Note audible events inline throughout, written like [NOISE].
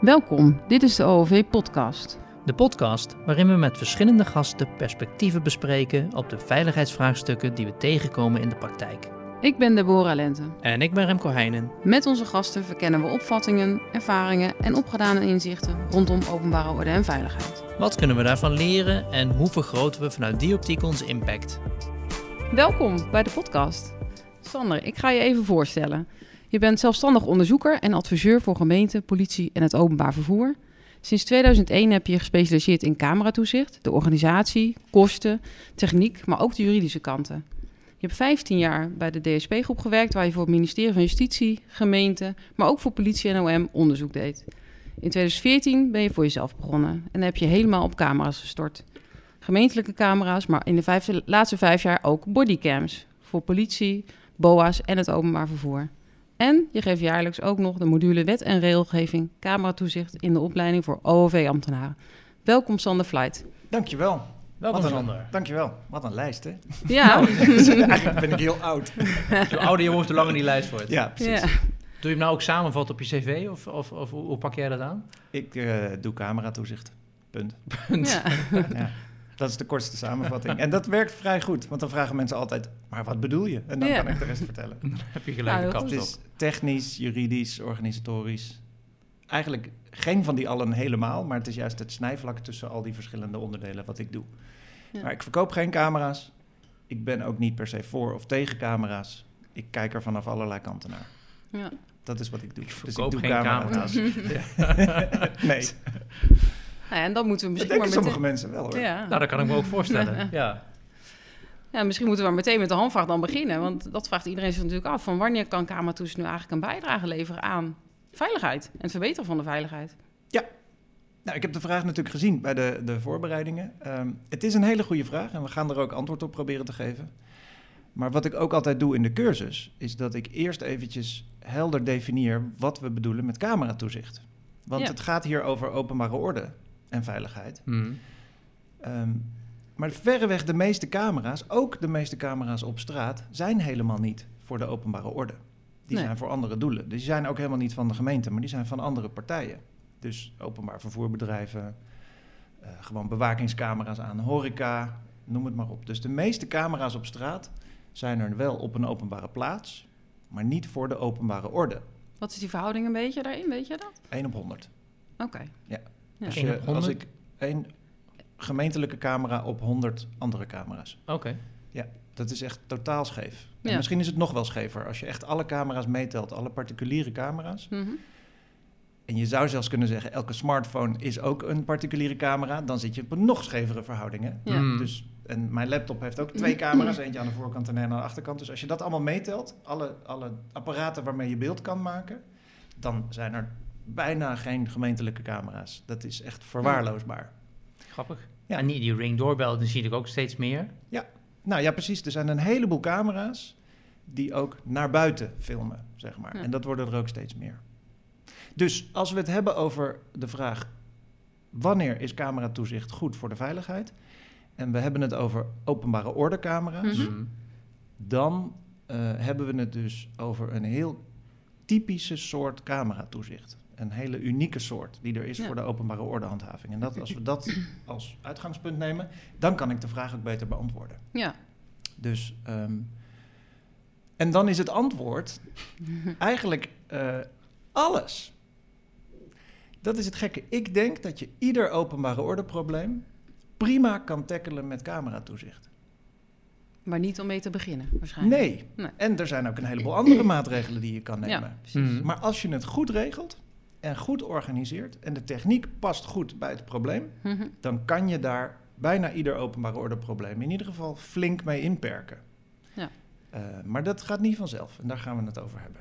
Welkom, dit is de OOV-podcast. De podcast waarin we met verschillende gasten perspectieven bespreken op de veiligheidsvraagstukken die we tegenkomen in de praktijk. Ik ben Deborah Lente. En ik ben Remco Heijnen. Met onze gasten verkennen we opvattingen, ervaringen en opgedane inzichten rondom openbare orde en veiligheid. Wat kunnen we daarvan leren en hoe vergroten we vanuit die optiek onze impact? Welkom bij de podcast. Sander, ik ga je even voorstellen. Je bent zelfstandig onderzoeker en adviseur voor gemeente, politie en het openbaar vervoer. Sinds 2001 heb je gespecialiseerd in cameratoezicht, de organisatie, kosten, techniek, maar ook de juridische kanten. Je hebt 15 jaar bij de DSP-groep gewerkt, waar je voor het ministerie van Justitie, gemeente, maar ook voor politie en OM onderzoek deed. In 2014 ben je voor jezelf begonnen en heb je helemaal op camera's gestort. Gemeentelijke camera's, maar in de laatste vijf jaar ook bodycams voor politie, BOA's en het openbaar vervoer. En je geeft jaarlijks ook nog de module Wet en Regelgeving Cameratoezicht in de opleiding voor OOV-ambtenaren. Welkom Sander Flight. Dankjewel. Welkom Wat een, Sander. Dankjewel. Wat een lijst, hè? Ja, [LAUGHS] Eigenlijk ben ik heel oud. [LAUGHS] Hoe ouder je wordt, hoe langer die lijst wordt. Ja, precies. ja. Doe je hem nou ook samenvatten op je cv of, of, of hoe, pak jij dat aan? Ik eh, doe cameratoezicht. Punt. ja. [LAUGHS] Ja. Dat is de kortste samenvatting. [LAUGHS] En dat werkt vrij goed, want dan vragen mensen altijd, maar wat bedoel je? En dan Ja. kan ik de rest vertellen. [LAUGHS] Dan heb je Nou, gelijk heel de is technisch, juridisch, organisatorisch. Eigenlijk geen van die allen helemaal, maar het is juist het snijvlak tussen al die verschillende onderdelen wat ik doe. Ja. Maar ik verkoop geen camera's. Ik ben ook niet per se voor of tegen camera's. Ik kijk er vanaf allerlei kanten naar. Ja. Dat is wat ik doe. Dus verkoop doe geen camera's. [LAUGHS] nee, Nou ja, en dan moeten we dat misschien maar denken sommige mensen wel hoor. Ja. Nou, dat kan ik me ook voorstellen. [LAUGHS] Ja. ja, misschien moeten we maar meteen met de handvraag dan beginnen. Want dat vraagt iedereen zich natuurlijk af. Van wanneer kan cameratoezicht nu eigenlijk een bijdrage leveren aan veiligheid en het verbeteren van de veiligheid? Nou, ik heb de vraag natuurlijk gezien bij de, de voorbereidingen. Ehm, het is een hele goede vraag en we gaan er ook antwoord op proberen te geven. Maar wat ik ook altijd doe in de cursus, is dat ik eerst eventjes helder definieer wat we bedoelen met cameratoezicht. Want Ja. het gaat hier over openbare orde en veiligheid. Hmm. Ehm, maar verreweg de meeste camera's, ook de meeste camera's op straat, zijn helemaal niet voor de openbare orde. Die Nee. zijn voor andere doelen. Die zijn ook helemaal niet van de gemeente, maar die zijn van andere partijen. Dus openbaar vervoerbedrijven, eh, gewoon bewakingscamera's aan horeca, noem het maar op. Dus de meeste camera's op straat zijn er wel op een openbare plaats, maar niet voor de openbare orde. Wat is die verhouding een beetje daarin, weet je dat? 1 op 100. Oké. Ja. Ja. Als, je, op 100? als ik één gemeentelijke camera op 100 andere camera's. Oké. Dat is echt totaal scheef. En Ja. misschien is het nog wel schever als je echt alle camera's meetelt, alle particuliere camera's. Mhm. En je zou zelfs kunnen zeggen, elke smartphone is ook een particuliere camera. Dan zit je op een nog schevere verhouding. Hè? Ja. Hmm. Dus, en mijn laptop heeft ook twee camera's, eentje aan de voorkant en een aan de achterkant. Dus als je dat allemaal meetelt, alle, alle apparaten waarmee je beeld kan maken, dan zijn er bijna geen gemeentelijke camera's. Dat is echt verwaarloosbaar. Grappig. Ja. En die, die ring doorbel, dan zie ik ook steeds meer. Nou ja, precies. Er zijn een heleboel camera's die ook naar buiten filmen, zeg maar. Ja. En dat worden er ook steeds meer. Dus als we het hebben over de vraag... wanneer is cameratoezicht goed voor de veiligheid... en we hebben het over openbare ordecamera's... Mhm. Hmm. dan eh, hebben we het dus over een heel typische soort cameratoezicht. Een hele unieke soort die er is Ja. voor de openbare ordehandhaving. En dat, als we dat [CLEARS THROAT] als uitgangspunt nemen... dan kan ik de vraag ook beter beantwoorden. Ja. Dus, ehm, en dan is het antwoord [LAUGHS] eigenlijk eh, alles. Dat is het gekke. Ik denk dat je ieder openbare ordeprobleem prima kan tackelen met cameratoezicht. Maar niet om mee te beginnen, waarschijnlijk. Nee. Nee. En er zijn ook een heleboel [CLEARS THROAT] andere maatregelen die je kan nemen. Ja, precies. Maar als je het goed regelt en goed organiseert en de techniek past goed bij het probleem, Mhm. dan kan je daar bijna ieder openbare ordeprobleem in ieder geval flink mee inperken. Ja. Eh, maar dat gaat niet vanzelf en daar gaan we het over hebben.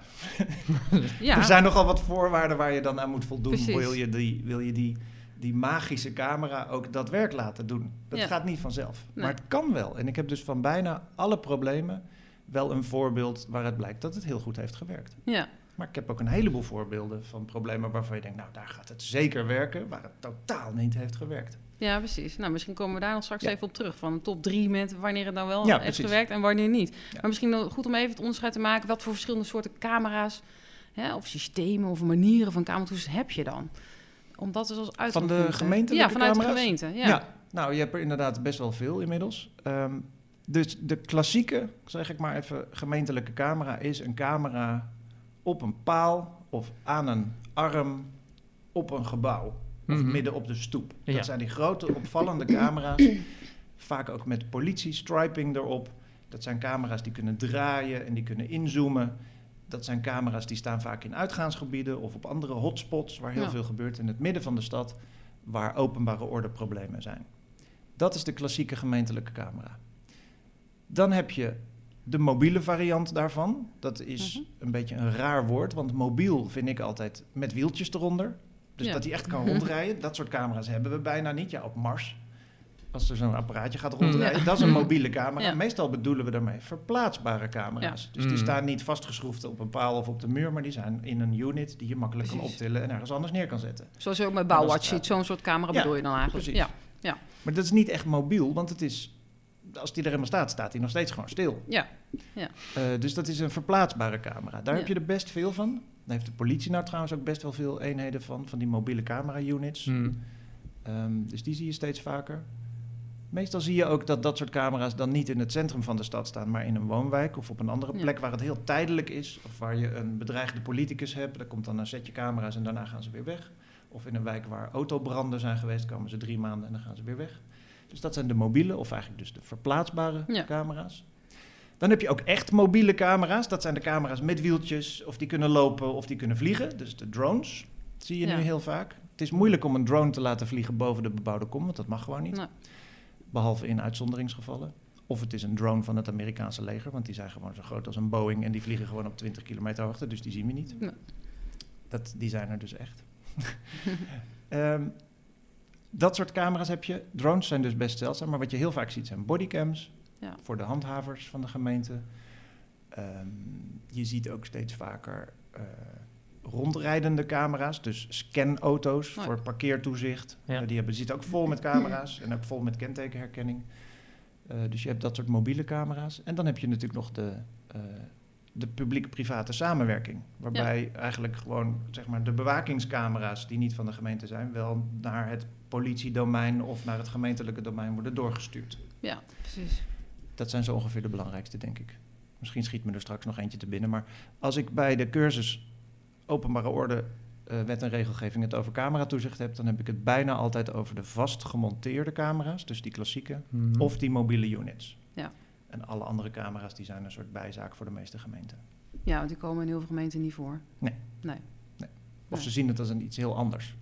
Ja. [LAUGHS] Er zijn nogal wat voorwaarden waar je dan aan moet voldoen. Precies. Wil je, die, wil je die, die magische camera ook dat werk laten doen? Dat Ja. gaat niet vanzelf. Nee. Maar het kan wel. En ik heb dus van bijna alle problemen wel een voorbeeld waaruit blijkt dat het heel goed heeft gewerkt. Ja. Maar ik heb ook een heleboel voorbeelden van problemen waarvan je denkt, nou daar gaat het zeker werken, waar het totaal niet heeft gewerkt. ja, precies. Nou, misschien komen we daar nog straks Ja. even op terug. Van de top drie met wanneer het nou wel Ja, heeft precies. gewerkt en wanneer niet. Ja. Maar misschien goed om even het onderscheid te maken. Wat voor verschillende soorten camera's hè, of systemen of manieren van cameratoezicht heb je dan? Omdat het als Van uitgangspunt, de hè? gemeentelijke Ja, vanuit camera's? de gemeente. Ja. Ja. nou, je hebt er inderdaad best wel veel inmiddels. Ehm, dus de klassieke, zeg ik maar even, gemeentelijke camera is een camera op een paal of aan een arm op een gebouw. Of Mhm. midden op de stoep. Ja. Dat zijn die grote opvallende camera's. [CLEARS THROAT] Vaak ook met politie-striping erop. Dat zijn camera's die kunnen draaien en die kunnen inzoomen. Dat zijn camera's die staan vaak in uitgaansgebieden of op andere hotspots waar heel Ja. veel gebeurt in het midden van de stad, waar openbare orde problemen zijn. Dat is de klassieke gemeentelijke camera. Dan heb je de mobiele variant daarvan. Dat is Mhm. een beetje een raar woord, want mobiel vind ik altijd met wieltjes eronder. Dus Ja. dat hij echt kan [LAUGHS] rondrijden. Dat soort camera's hebben we bijna niet. Ja, op Mars. Als er zo'n apparaatje gaat rondrijden. Ja. Dat is een [LAUGHS] mobiele camera. Ja. Meestal bedoelen we daarmee verplaatsbare camera's. Dus die Mm. staan niet vastgeschroefd op een paal of op de muur. Maar die zijn in een unit die je makkelijk kan optillen en ergens anders neer kan zetten. Zoals je ook met Bouwwatch het ziet. Zo'n soort camera Ja, bedoel je dan eigenlijk. precies. Ja. Maar dat is niet echt mobiel, want het is... Als die er helemaal staat, staat hij nog steeds gewoon stil. Ja. Eh, dus dat is een verplaatsbare camera. Daar Ja. heb je er best veel van. Daar heeft de politie nou trouwens ook best wel veel eenheden van. Van die mobiele camera-units. Mhm. Ehm, dus die zie je steeds vaker. Meestal zie je ook dat dat soort camera's dan niet in het centrum van de stad staan, maar in een woonwijk of op een andere Ja. plek waar het heel tijdelijk is. Of waar je een bedreigde politicus hebt. Daar komt dan een setje camera's en daarna gaan ze weer weg. Of in een wijk waar autobranden zijn geweest, komen ze drie maanden en dan gaan ze weer weg. Dus dat zijn de mobiele, of eigenlijk dus de verplaatsbare Ja. camera's. Dan heb je ook echt mobiele camera's. Dat zijn de camera's met wieltjes, of die kunnen lopen of die kunnen vliegen. Dus de drones zie je Ja. nu heel vaak. Het is moeilijk om een drone te laten vliegen boven de bebouwde kom, want dat mag gewoon niet. Nee. Behalve in uitzonderingsgevallen. Of het is een drone van het Amerikaanse leger, want die zijn gewoon zo groot als een Boeing en die vliegen gewoon op 20 kilometer hoogte, dus die zien we niet. Nee. Dat, die zijn er dus echt. [LAUGHS] Ehm, dat soort camera's heb je. Drones zijn dus best zeldzaam, maar wat je heel vaak ziet zijn bodycams Ja. voor de handhavers van de gemeente. Ehm, je ziet ook steeds vaker eh, rondrijdende camera's, dus scanauto's Oh. voor parkeertoezicht. Ja. Eh, die hebben, zitten ook vol met camera's en ook vol met kentekenherkenning. Eh, dus je hebt dat soort mobiele camera's. En dan heb je natuurlijk nog de, eh, de publiek-private samenwerking. Waarbij eigenlijk gewoon zeg maar, de bewakingscamera's die niet van de gemeente zijn, wel naar het politiedomein of naar het gemeentelijke domein worden doorgestuurd. Ja, precies. Dat zijn zo ongeveer de belangrijkste, denk ik. Misschien schiet me er straks nog eentje te binnen. Maar als ik bij de cursus openbare orde, eh, wet en regelgeving het over cameratoezicht heb, dan heb ik het bijna altijd over de vast gemonteerde camera's, dus die klassieke, Mhm. of die mobiele units. Ja. En alle andere camera's die zijn een soort bijzaak voor de meeste gemeenten. Ja, want die komen in heel veel gemeenten niet voor. Nee. Nee. Of Nee. ze zien het als een iets heel anders.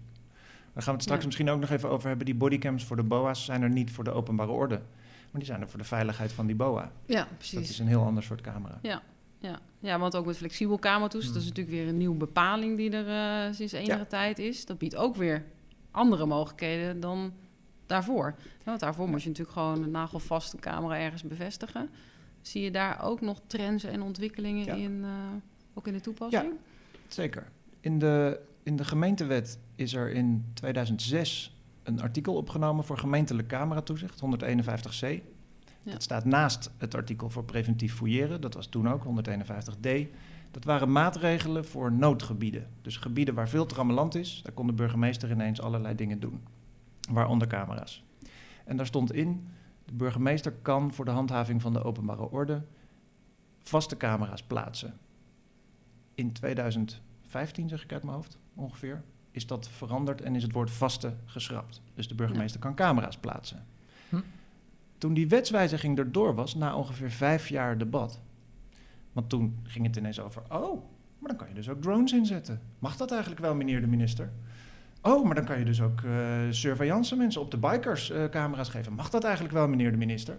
Daar gaan we het straks Ja. misschien ook nog even over hebben. Die bodycams voor de BOA's zijn er niet voor de openbare orde. Maar die zijn er voor de veiligheid van die BOA. Ja, Dus precies. dat is een heel ander soort camera. Ja, ja, want ook met flexibel kamertoes, Hmm. dat is natuurlijk weer een nieuwe bepaling die er eh, sinds enige Ja. tijd is. Dat biedt ook weer andere mogelijkheden dan daarvoor. Ja, want daarvoor moest je natuurlijk gewoon een nagelvaste camera ergens bevestigen. Zie je daar ook nog trends en ontwikkelingen Ja. in, eh, ook in de toepassing? Zeker. In de, in de gemeentewet is er in 2006 een artikel opgenomen voor gemeentelijk cameratoezicht, 151c. Ja. Dat staat naast het artikel voor preventief fouilleren, dat was toen ook 151d. Dat waren maatregelen voor noodgebieden. Dus gebieden waar veel trammeland is, daar kon de burgemeester ineens allerlei dingen doen. Waaronder camera's. En daar stond in, de burgemeester kan voor de handhaving van de openbare orde vaste camera's plaatsen. In 2015, zeg ik uit mijn hoofd, ongeveer, is dat veranderd en is het woord vaste geschrapt. Dus de burgemeester kan camera's plaatsen. Hm. Toen die wetswijziging erdoor was, na ongeveer vijf jaar debat, want toen ging het ineens over, oh, maar dan kan je dus ook drones inzetten. Mag dat eigenlijk wel, meneer de minister? Oh, maar dan kan je dus ook eh surveillance mensen op de bikers eh, camera's geven. Mag dat eigenlijk wel, meneer de minister?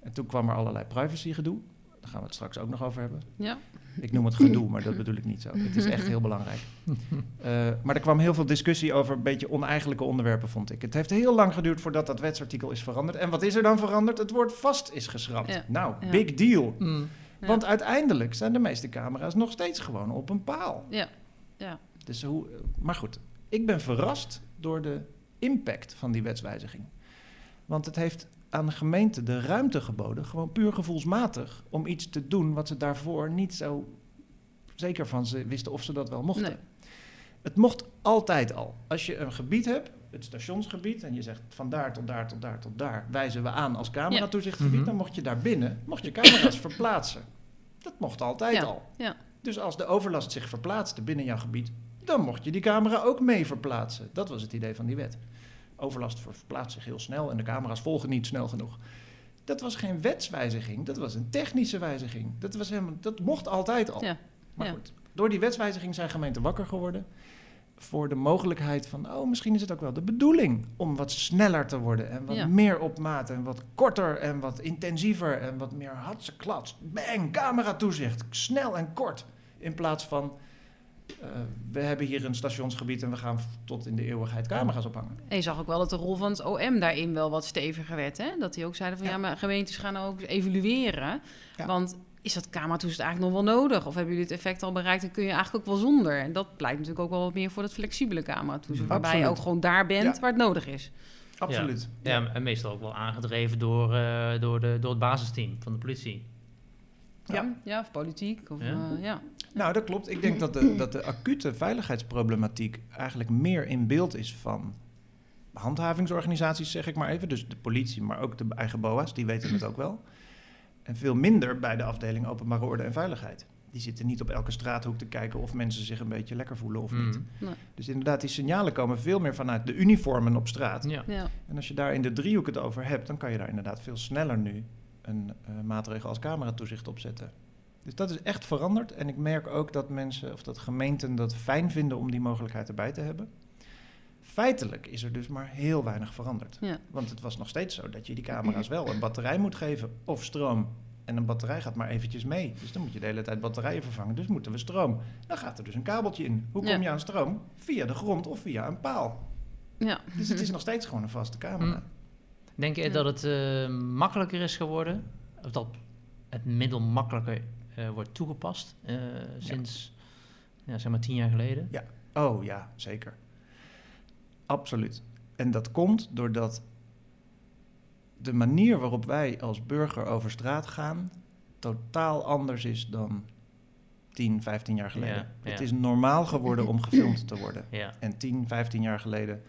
En toen kwam er allerlei privacygedoe. Daar gaan we het straks ook nog over hebben. Ja, Ik noem het gedoe, maar dat bedoel ik niet zo. Het is echt heel belangrijk. [LAUGHS] Eh, maar er kwam heel veel discussie over een beetje oneigenlijke onderwerpen, vond ik. Het heeft heel lang geduurd voordat dat wetsartikel is veranderd. En wat is er dan veranderd? Het woord vast is geschrapt. Ja. Nou, Ja. big deal. Mm. Ja. Want uiteindelijk zijn de meeste camera's nog steeds gewoon op een paal. ja, ja. Dus hoe, maar goed, ik ben verrast door de impact van die wetswijziging. Want het heeft aan de gemeente de ruimte geboden, gewoon puur gevoelsmatig, om iets te doen wat ze daarvoor niet zo zeker van ze wisten of ze dat wel mochten. Nee. Het mocht altijd al. Als je een gebied hebt, het stationsgebied, en je zegt van daar tot daar tot daar tot daar, wijzen we aan als cameratoezichtgebied, Mhm. dan mocht je daar binnen, mocht je camera's [LAUGHS] verplaatsen. Dat mocht altijd Ja, al. ja. Dus als de overlast zich verplaatste binnen jouw gebied, dan mocht je die camera ook mee verplaatsen. Dat was het idee van die wet. Overlast ver- verplaatst zich heel snel en de camera's volgen niet snel genoeg. Dat was geen wetswijziging, dat was een technische wijziging. Dat, was helemaal, dat mocht altijd al. Ja, Maar ja. goed, door die wetswijziging zijn gemeenten wakker geworden voor de mogelijkheid van, oh, misschien is het ook wel de bedoeling om wat sneller te worden en wat Ja. meer op maat en wat korter en wat intensiever en wat meer hatseklats, bang, camera toezicht, snel en kort. In plaats van, eh, we hebben hier een stationsgebied en we gaan tot in de eeuwigheid camera's ophangen. En je zag ook wel dat de rol van het OM daarin wel wat steviger werd. Hè? Dat die ook zeiden van ja, Ja. maar gemeentes gaan ook evalueren. Ja. Want is dat cameratoezicht eigenlijk nog wel nodig? Of hebben jullie het effect al bereikt en kun je eigenlijk ook wel zonder? En dat pleit natuurlijk ook wel wat meer voor dat flexibele cameratoezicht. Waarbij je ook gewoon daar bent Ja. waar het nodig is. Absoluut. Ja, en meestal ook wel aangedreven door, eh, door, de, door het basisteam van de politie. Ja. Ja, ja of politiek. Of, Ja. ja. Nou, dat klopt. Ik denk dat de, dat de acute veiligheidsproblematiek eigenlijk meer in beeld is van handhavingsorganisaties, zeg ik maar even. Dus de politie, maar ook de eigen BOA's, die weten het ook wel. En veel minder bij de afdeling openbare orde en veiligheid. Die zitten niet op elke straathoek te kijken of mensen zich een beetje lekker voelen of niet. Mm. Nee. Dus inderdaad, die signalen komen veel meer vanuit de uniformen op straat. Ja. ja. En als je daar in de driehoek het over hebt, dan kan je daar inderdaad veel sneller nu een eh, maatregel als cameratoezicht opzetten. Dus dat is echt veranderd. En ik merk ook dat mensen of dat gemeenten dat fijn vinden om die mogelijkheid erbij te hebben. Feitelijk is er dus maar heel weinig veranderd. Ja. Want het was nog steeds zo dat je die camera's wel een batterij moet geven of stroom. En een batterij gaat maar eventjes mee. Dus dan moet je de hele tijd batterijen vervangen. Dus moeten we stroom. Dan gaat er dus een kabeltje in. Hoe kom Ja. je aan stroom? Via de grond of via een paal. ja. Dus het is nog steeds gewoon een vaste camera. Mm. Denk je dat het eh, makkelijker is geworden? Of dat het middel makkelijker wordt toegepast eh, sinds ja, zeg maar tien jaar geleden? Oh ja, zeker. Absoluut. En dat komt doordat de manier waarop wij als burger over straat gaan totaal anders is dan 10, 15 jaar geleden. Ja, ja. Het is normaal geworden om gefilmd te worden. Ja, En 10, 15 jaar geleden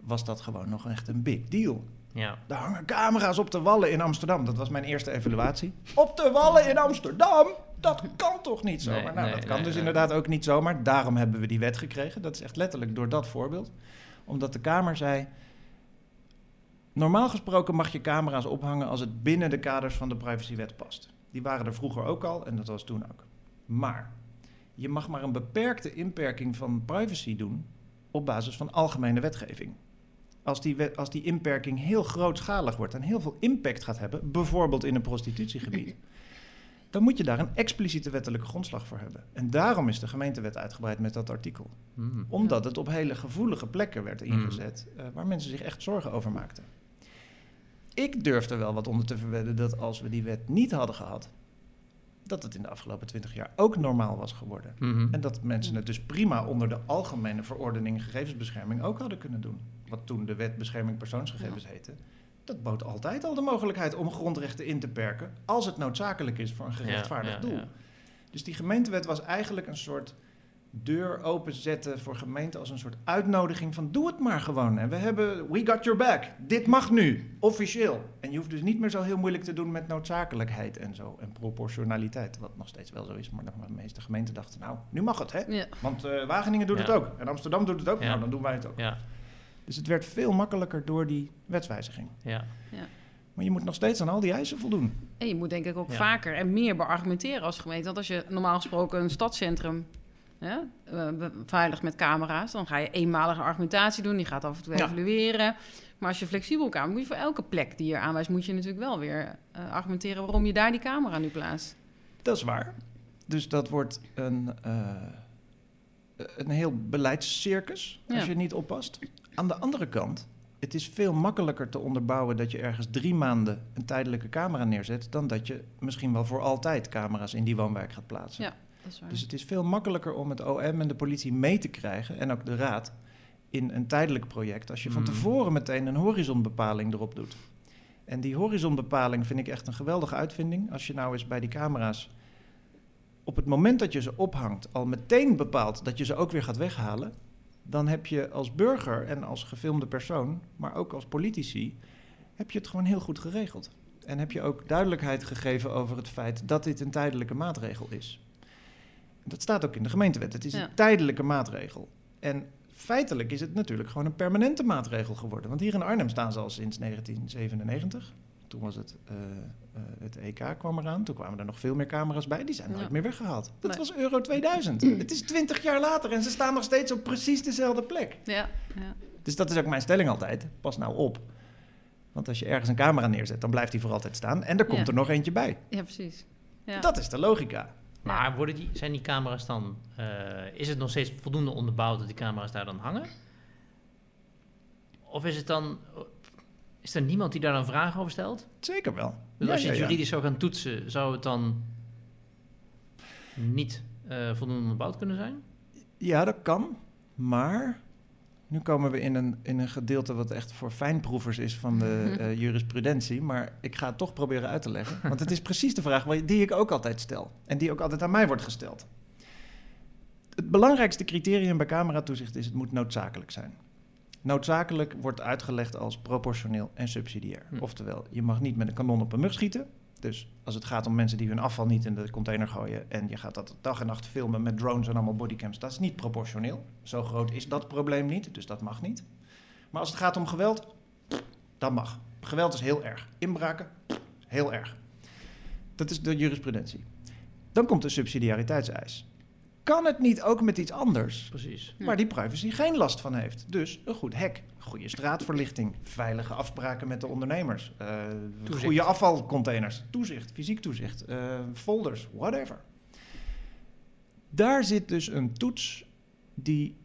was dat gewoon nog echt een big deal. Ja. Er hangen camera's op de wallen in Amsterdam. Dat was mijn eerste evaluatie. Op de wallen in Amsterdam? Dat kan toch niet zomaar? Nee, nou, nee, dat kan nee, dus inderdaad ook niet zomaar. Daarom hebben we die wet gekregen. Dat is echt letterlijk door dat voorbeeld. Omdat de Kamer zei... Normaal gesproken mag je camera's ophangen als het binnen de kaders van de privacywet past. Die waren er vroeger ook al en dat was toen ook. Maar je mag maar een beperkte inperking van privacy doen op basis van algemene wetgeving. Als die, als die inperking heel grootschalig wordt en heel veel impact gaat hebben, bijvoorbeeld in een prostitutiegebied, [LAUGHS] dan moet je daar een expliciete wettelijke grondslag voor hebben. En daarom is de gemeentewet uitgebreid met dat artikel. Mm. Omdat het op hele gevoelige plekken werd ingezet, eh, waar mensen zich echt zorgen over maakten. Ik durf er wel wat onder te verwedden dat als we die wet niet hadden gehad, dat het in de afgelopen twintig jaar ook normaal was geworden. Mhm. En dat mensen het dus prima onder de algemene verordening gegevensbescherming ook hadden kunnen doen. Wat toen de wet bescherming persoonsgegevens heette. Dat bood altijd al de mogelijkheid om grondrechten in te perken. als het noodzakelijk is voor een gerechtvaardigd doel. Dus die gemeentewet was eigenlijk een soort deur openzetten voor gemeenten als een soort uitnodiging van doe het maar gewoon. En we hebben, we got your back. Dit mag nu, officieel. En je hoeft dus niet meer zo heel moeilijk te doen met noodzakelijkheid en zo. En proportionaliteit, wat nog steeds wel zo is. Maar de meeste gemeenten dachten, nou, nu mag het hè. ja. Want eh, Wageningen doet Ja. het ook. En Amsterdam doet het ook. Ja. Nou, dan doen wij het ook. Ja, Dus het werd veel makkelijker door die wetswijziging. ja. Maar je moet nog steeds aan al die eisen voldoen. En je moet denk ik ook Ja. vaker en meer beargumenteren als gemeente. Want als je normaal gesproken een stadscentrum hè, eh, beveiligt met camera's... dan ga je eenmalige argumentatie doen. Die gaat af en toe Ja. evalueren. Maar als je flexibel kamer moet je voor elke plek die je aanwijst... moet je natuurlijk wel weer eh, argumenteren waarom je daar die camera nu plaatst. Dat is waar. Dus dat wordt een, eh, een heel beleidscircus als Ja. je niet oppast. Aan de andere kant, het is veel makkelijker te onderbouwen dat je ergens drie maanden een tijdelijke camera neerzet, dan dat je misschien wel voor altijd camera's in die woonwijk gaat plaatsen. Ja. Dat is waar. Dus het is veel makkelijker om het OM en de politie mee te krijgen, en ook de raad, in een tijdelijk project, als je van Mm. tevoren meteen een horizonbepaling erop doet. En die horizonbepaling vind ik echt een geweldige uitvinding. Als je nou eens bij die camera's op het moment dat je ze ophangt al meteen bepaalt dat je ze ook weer gaat weghalen, dan heb je als burger en als gefilmde persoon, maar ook als politici, heb je het gewoon heel goed geregeld. En heb je ook duidelijkheid gegeven over het feit dat dit een tijdelijke maatregel is. Dat staat ook in de gemeentewet. Het is Ja. een tijdelijke maatregel. En feitelijk is het natuurlijk gewoon een permanente maatregel geworden. Want hier in Arnhem staan ze al sinds 1997. Toen was het, eh, eh, het EK kwam eraan. Toen kwamen er nog veel meer camera's bij. Die zijn nooit Ja. meer weggehaald. Dat Nee. was Euro 2000. het is 20 jaar later en ze staan nog steeds op precies dezelfde plek. Ja, ja. Dus dat is ook mijn stelling altijd. Pas nou op. Want als je ergens een camera neerzet, dan blijft die voor altijd staan. En er komt Ja. er nog eentje bij. ja precies. Ja. Dat is de logica. Maar worden die, zijn die camera's dan... eh, is het nog steeds voldoende onderbouwd dat die camera's daar dan hangen? Of is het dan... Is er niemand die daar dan vragen over stelt? Zeker wel. Dus Ja, als je ja, het ja. juridisch zou gaan toetsen, zou het dan niet eh, voldoende onderbouwd kunnen zijn? Ja, dat kan. Maar nu komen we in een, in een gedeelte wat echt voor fijnproevers is van de [LAUGHS] eh, jurisprudentie. Maar ik ga het toch proberen uit te leggen. Want het is [LAUGHS] precies de vraag waar- die ik ook altijd stel. En die ook altijd aan mij wordt gesteld. Het belangrijkste criterium bij cameratoezicht is het moet noodzakelijk zijn. Noodzakelijk wordt uitgelegd als proportioneel en subsidiair. Hm. Oftewel, je mag niet met een kanon op een mug schieten. Dus als het gaat om mensen die hun afval niet in de container gooien en je gaat dat dag en nacht filmen met drones en allemaal bodycams, dat is niet proportioneel. Zo groot is dat probleem niet, dus dat mag niet. Maar als het gaat om geweld, dat mag. Geweld is heel erg. Inbraken, heel erg. Dat is de jurisprudentie. Dan komt de subsidiariteitseis. Kan het niet ook met iets anders? Precies. Waar die privacy geen last van heeft. Dus een goed hek, goede straatverlichting, veilige afspraken met de ondernemers, eh, goede afvalcontainers, toezicht, fysiek toezicht, eh, folders, whatever. Daar zit dus een toets die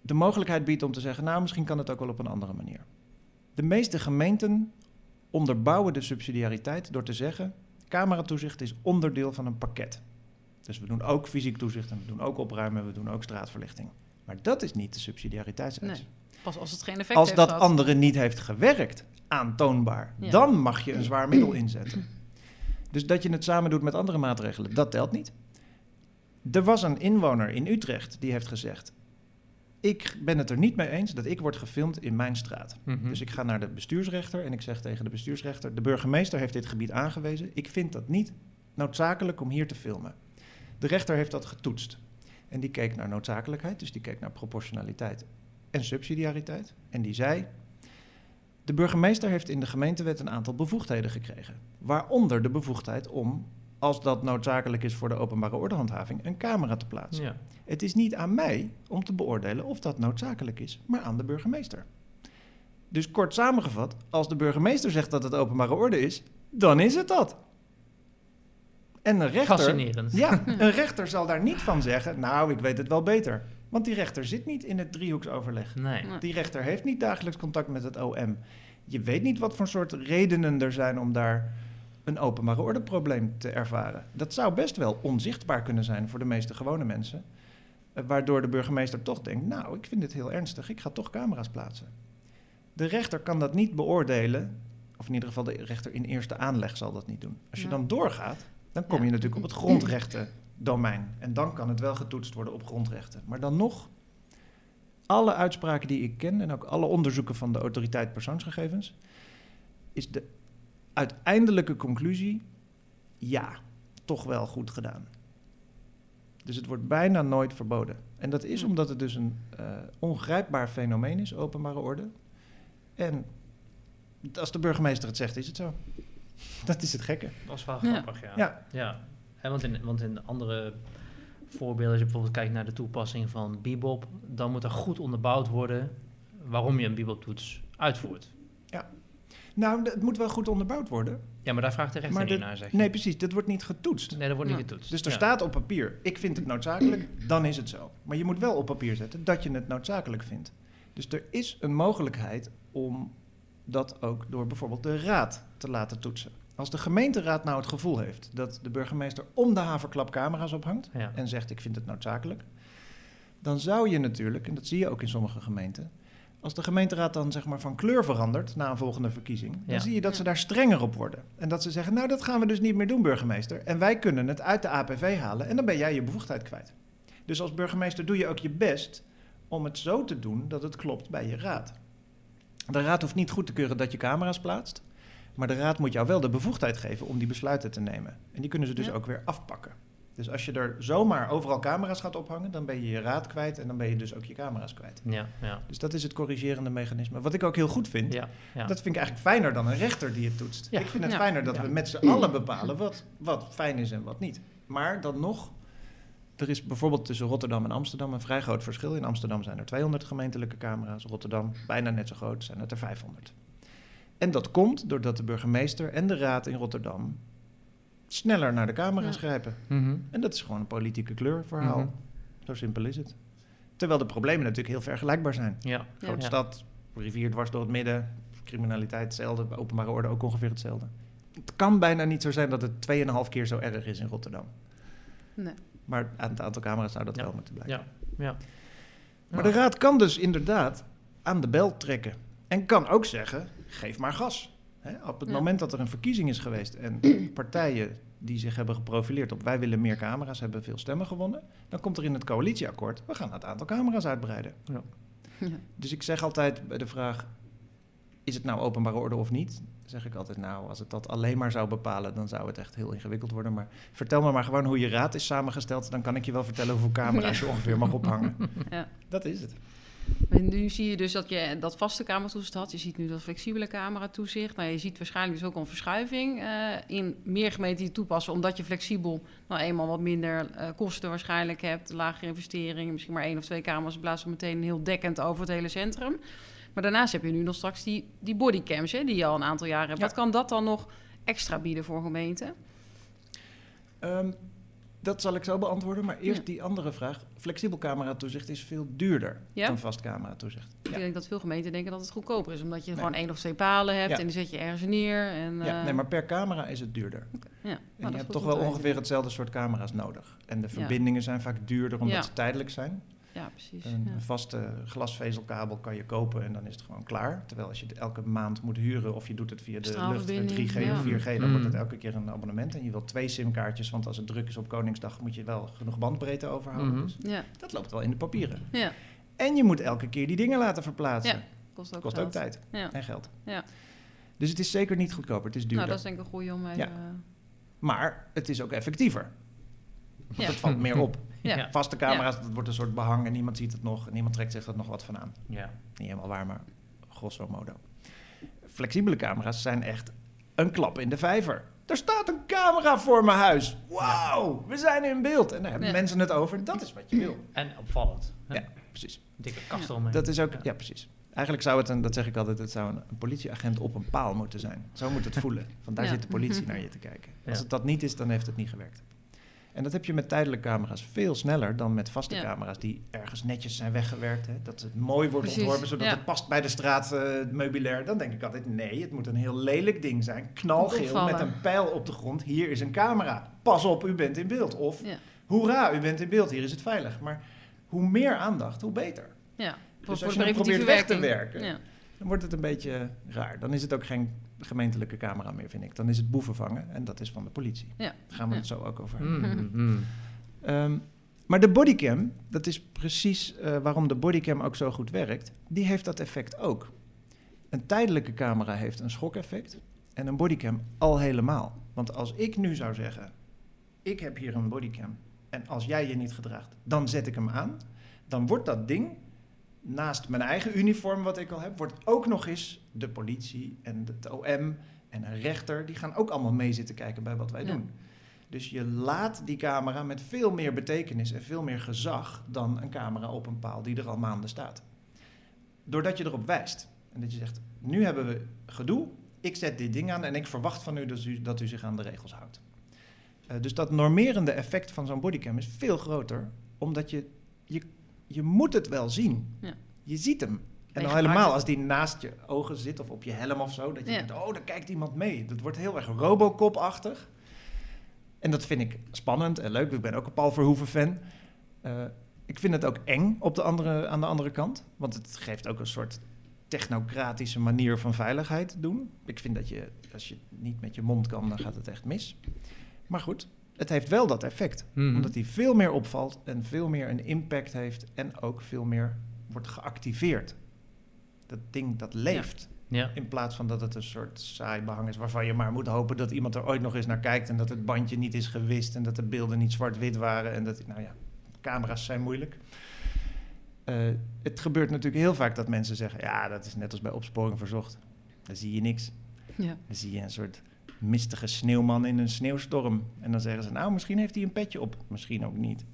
de mogelijkheid biedt om te zeggen, nou misschien kan het ook wel op een andere manier. De meeste gemeenten onderbouwen de subsidiariteit door te zeggen, cameratoezicht is onderdeel van een pakket. Dus we doen ook fysiek toezicht en we doen ook opruimen, we doen ook straatverlichting. Maar dat is niet de subsidiariteitseis. Nee, Pas als het geen effect Als heeft dat gehad. andere niet heeft gewerkt, aantoonbaar, Ja. dan mag je een zwaar middel inzetten. Dus dat je het samen doet met andere maatregelen, dat telt niet. Er was een inwoner in Utrecht die heeft gezegd: Ik ben het er niet mee eens dat ik word gefilmd in mijn straat. Mhm. Dus ik ga naar de bestuursrechter en ik zeg tegen de bestuursrechter: De burgemeester heeft dit gebied aangewezen. Ik vind dat niet noodzakelijk om hier te filmen. De rechter heeft dat getoetst. En die keek naar noodzakelijkheid, dus die keek naar proportionaliteit en subsidiariteit. En die zei: De burgemeester heeft in de gemeentewet een aantal bevoegdheden gekregen. Waaronder de bevoegdheid om, als dat noodzakelijk is voor de openbare ordehandhaving, een camera te plaatsen. ja. Het is niet aan mij om te beoordelen of dat noodzakelijk is, maar aan de burgemeester. Dus kort samengevat, als de burgemeester zegt dat het openbare orde is, dan is het dat. En een rechter, Fascinerend. ja, [LAUGHS] een rechter zal daar niet van zeggen, nou, ik weet het wel beter. Want die rechter zit niet in het driehoeksoverleg. Nee. Die rechter heeft niet dagelijks contact met het OM. Je weet niet wat voor soort redenen er zijn om daar een openbare ordeprobleem te ervaren. Dat zou best wel onzichtbaar kunnen zijn voor de meeste gewone mensen. eh, Waardoor de burgemeester toch denkt, nou, ik vind dit heel ernstig, ik ga toch camera's plaatsen. De rechter kan dat niet beoordelen, of in ieder geval de rechter in eerste aanleg zal dat niet doen. Als je Ja. dan doorgaat, dan kom je natuurlijk op het grondrechtendomein. En dan kan het wel getoetst worden op grondrechten. Maar dan nog, alle uitspraken die ik ken en ook alle onderzoeken van de autoriteit persoonsgegevens, is de uiteindelijke conclusie, ja, toch wel goed gedaan. Dus het wordt bijna nooit verboden. En dat is omdat het dus een eh, ongrijpbaar fenomeen is, openbare orde. En als de burgemeester het zegt, is het zo. Dat is het gekke. Dat is wel Ja. grappig, ja. Ja. ja. Hè, want, in, want in andere voorbeelden, als je bijvoorbeeld kijkt naar de toepassing van Bebop, dan moet er goed onderbouwd worden waarom je een Bebop-toets uitvoert. Nou, d- het moet wel goed onderbouwd worden. Ja, maar daar vraagt de rechter niet naar, zeg je. Nee, precies. Dat wordt niet getoetst. Nee, dat wordt niet Ja. getoetst. Dus er Ja. staat op papier, ik vind het noodzakelijk, dan is het zo. Maar je moet wel op papier zetten dat je het noodzakelijk vindt. Dus er is een mogelijkheid om dat ook door bijvoorbeeld de raad te laten toetsen. Als de gemeenteraad nou het gevoel heeft dat de burgemeester om de haverklap camera's ophangt Ja. en zegt ik vind het noodzakelijk, dan zou je natuurlijk, en dat zie je ook in sommige gemeenten, Als de gemeenteraad dan zeg maar van kleur verandert na een volgende verkiezing, dan Ja. zie je dat ze daar strenger op worden. En dat ze zeggen, nou dat gaan we dus niet meer doen, burgemeester. En wij kunnen het uit de APV halen en dan ben jij je bevoegdheid kwijt. Dus als burgemeester doe je ook je best om het zo te doen dat het klopt bij je raad. De raad hoeft niet goed te keuren dat je camera's plaatst, maar de raad moet jou wel de bevoegdheid geven om die besluiten te nemen. En die kunnen ze dus Ja. ook weer afpakken. Dus als je er zomaar overal camera's gaat ophangen, dan ben je je raad kwijt en dan ben je dus ook je camera's kwijt. Ja, ja. Dus dat is het corrigerende mechanisme. Wat ik ook heel goed vind. Ja, ja. Dat vind ik eigenlijk fijner dan een rechter die het toetst. Ja. Ik vind het fijner dat we met z'n [CLEARS THROAT] allen bepalen wat, wat fijn is en wat niet. Maar dan nog, er is bijvoorbeeld tussen Rotterdam en Amsterdam een vrij groot verschil. In Amsterdam zijn er 200 gemeentelijke camera's, Rotterdam bijna net zo groot, zijn het er 500. En dat komt doordat de burgemeester en de raad in Rotterdam sneller naar de camera's Ja. grijpen. Mhm. En dat is gewoon een politieke kleurverhaal. Mhm. Zo simpel is het. Terwijl de problemen natuurlijk heel vergelijkbaar zijn. Ja. Ja. Grote Ja. stad, rivier dwars door het midden, criminaliteit hetzelfde, openbare orde ook ongeveer hetzelfde. Het kan bijna niet zo zijn dat het 2,5 keer zo erg is in Rotterdam. Nee. Maar aan het aantal camera's zou dat Ja. wel moeten blijven. Ja. Ja. Maar de raad kan dus inderdaad aan de bel trekken. En kan ook zeggen, geef maar gas. Hè, op het Ja. moment dat er een verkiezing is geweest en [CLEARS THROAT] partijen die zich hebben geprofileerd op wij willen meer camera's, hebben veel stemmen gewonnen, dan komt er in het coalitieakkoord, we gaan het aantal camera's uitbreiden. Ja. Ja. Dus ik zeg altijd bij de vraag, is het nou openbare orde of niet? Zeg ik altijd, nou, als het dat alleen maar zou bepalen, dan zou het echt heel ingewikkeld worden. Maar vertel me maar gewoon hoe je raad is samengesteld, dan kan ik je wel vertellen hoeveel camera's je ongeveer mag ophangen. Ja. Dat is het. En nu zie je dus dat je dat vaste cameratoezicht had. Je ziet nu dat flexibele cameratoezicht. Nou, je ziet waarschijnlijk dus ook een verschuiving eh, in meer gemeenten die toepassen. Omdat je flexibel nou eenmaal wat minder eh, kosten waarschijnlijk hebt. Lagere investeringen, misschien maar één of twee camera's in plaats van meteen heel dekkend over het hele centrum. Maar daarnaast heb je nu nog straks die, die bodycams hè, die je al een aantal jaren hebt. Ja. Wat kan dat dan nog extra bieden voor gemeenten? Ehm, dat zal ik zo beantwoorden, maar eerst Ja. die andere vraag. Flexibel cameratoezicht is veel duurder Ja? dan vast cameratoezicht. Ik denk dat veel gemeenten denken dat het goedkoper is. Omdat je Nee. gewoon één of twee palen hebt en die zet je ergens neer. En, Ja, eh, nee, maar per camera is het duurder. ja, nou, En dat je hebt toch wel ongeveer hetzelfde soort camera's nodig. En de verbindingen zijn vaak duurder omdat ze tijdelijk zijn. Ja, precies. Een ja. vaste glasvezelkabel kan je kopen en dan is het gewoon klaar. Terwijl als je het elke maand moet huren of je doet het via de lucht, Straalverbinding, 3G ja. of 4G, dan Mm. wordt het elke keer een abonnement. En je wilt twee simkaartjes, want als het druk is op Koningsdag moet je wel genoeg bandbreedte overhouden. Dus Ja, dat loopt wel in de papieren. ja, En je moet elke keer die dingen laten verplaatsen. Ja, kost ook Kost geld. ook tijd Ja. en geld. Ja. Dus het is zeker niet goedkoper, het is duurder. Nou, dat is denk ik een goede om even... Ja. Maar het is ook effectiever. Want Ja. het valt meer [LAUGHS] op. Ja. Vaste camera's, dat wordt een soort behang en niemand ziet het nog. En niemand trekt zich er nog wat van aan. Ja. Niet helemaal waar, maar grosso modo. Flexibele camera's zijn echt een klap in de vijver. Er staat een camera voor mijn huis. Wauw, we zijn in beeld. En daar hebben Ja. mensen het over. Dat is wat je wil. En opvallend. hè? Ja, precies. Dikke kast Ja. eromheen. Dat is ook, Ja. ja, precies. Eigenlijk zou het, een, dat zeg ik altijd, het zou een, een politieagent op een paal moeten zijn. Zo moet het voelen. Want daar Ja. zit de politie [LAUGHS] naar je te kijken. Als het dat niet is, dan heeft het niet gewerkt. En dat heb je met tijdelijke camera's veel sneller dan met vaste Ja. camera's die ergens netjes zijn weggewerkt. Hè? Dat het mooi wordt Precies, ontworpen, zodat ja. het past bij de straat eh. Dan denk ik altijd, nee, het moet een heel lelijk ding zijn. Knalgeel met een pijl op de grond. Hier is een camera. Pas op, u bent in beeld. Of, Ja. hoera, u bent in beeld, hier is het veilig. Maar hoe meer aandacht, hoe beter. Ja. Dus als je probeert weg te werken, Ja. Dan wordt het een beetje raar. Dan is het ook geen gemeentelijke camera meer, vind ik. Dan is het boeven vangen en dat is van de politie. Ja. Daar gaan we Ja. het zo ook over hebben. Mm, mm. Ehm, maar de bodycam, dat is precies eh, waarom de bodycam ook zo goed werkt, die heeft dat effect ook. Een tijdelijke camera heeft een schokeffect en een bodycam al helemaal. Want als ik nu zou zeggen, ik heb hier een bodycam en als jij je niet gedraagt, dan zet ik hem aan, dan wordt dat ding naast mijn eigen uniform wat ik al heb, wordt ook nog eens de politie en het OM en een rechter, die gaan ook allemaal mee zitten kijken bij wat wij Ja. doen. Dus je laat die camera met veel meer betekenis en veel meer gezag dan een camera op een paal die er al maanden staat. Doordat je erop wijst en dat je zegt, nu hebben we gedoe, ik zet dit ding aan en ik verwacht van u dat u, dat u zich aan de regels houdt. Eh, dus dat normerende effect van zo'n bodycam is veel groter, omdat je, je, je moet het wel zien. Ja. Je ziet hem. En al helemaal als die naast je ogen zit of op je helm of zo, dat je Ja. denkt, oh, daar kijkt iemand mee. Dat wordt heel erg Robocop-achtig. En dat vind ik spannend en leuk. Ik ben ook een Paul Verhoeven-fan. Eh, ik vind het ook eng op de andere, aan de andere kant. Want het geeft ook een soort technocratische manier van veiligheid doen. Ik vind dat je, als je niet met je mond kan, dan gaat het echt mis. Maar goed, het heeft wel dat effect. Mhm. Omdat hij veel meer opvalt en veel meer een impact heeft en ook veel meer wordt geactiveerd. Dat ding dat leeft. Ja. In plaats van dat het een soort saai behang is waarvan je maar moet hopen dat iemand er ooit nog eens naar kijkt en dat het bandje niet is gewist en dat de beelden niet zwart-wit waren en dat, nou ja, camera's zijn moeilijk. Eh, het gebeurt natuurlijk heel vaak dat mensen zeggen, ja, dat is net als bij opsporing verzocht. Dan zie je niks. Ja. Dan zie je een soort mistige sneeuwman in een sneeuwstorm. En dan zeggen ze, nou, misschien heeft hij een petje op. Misschien ook niet.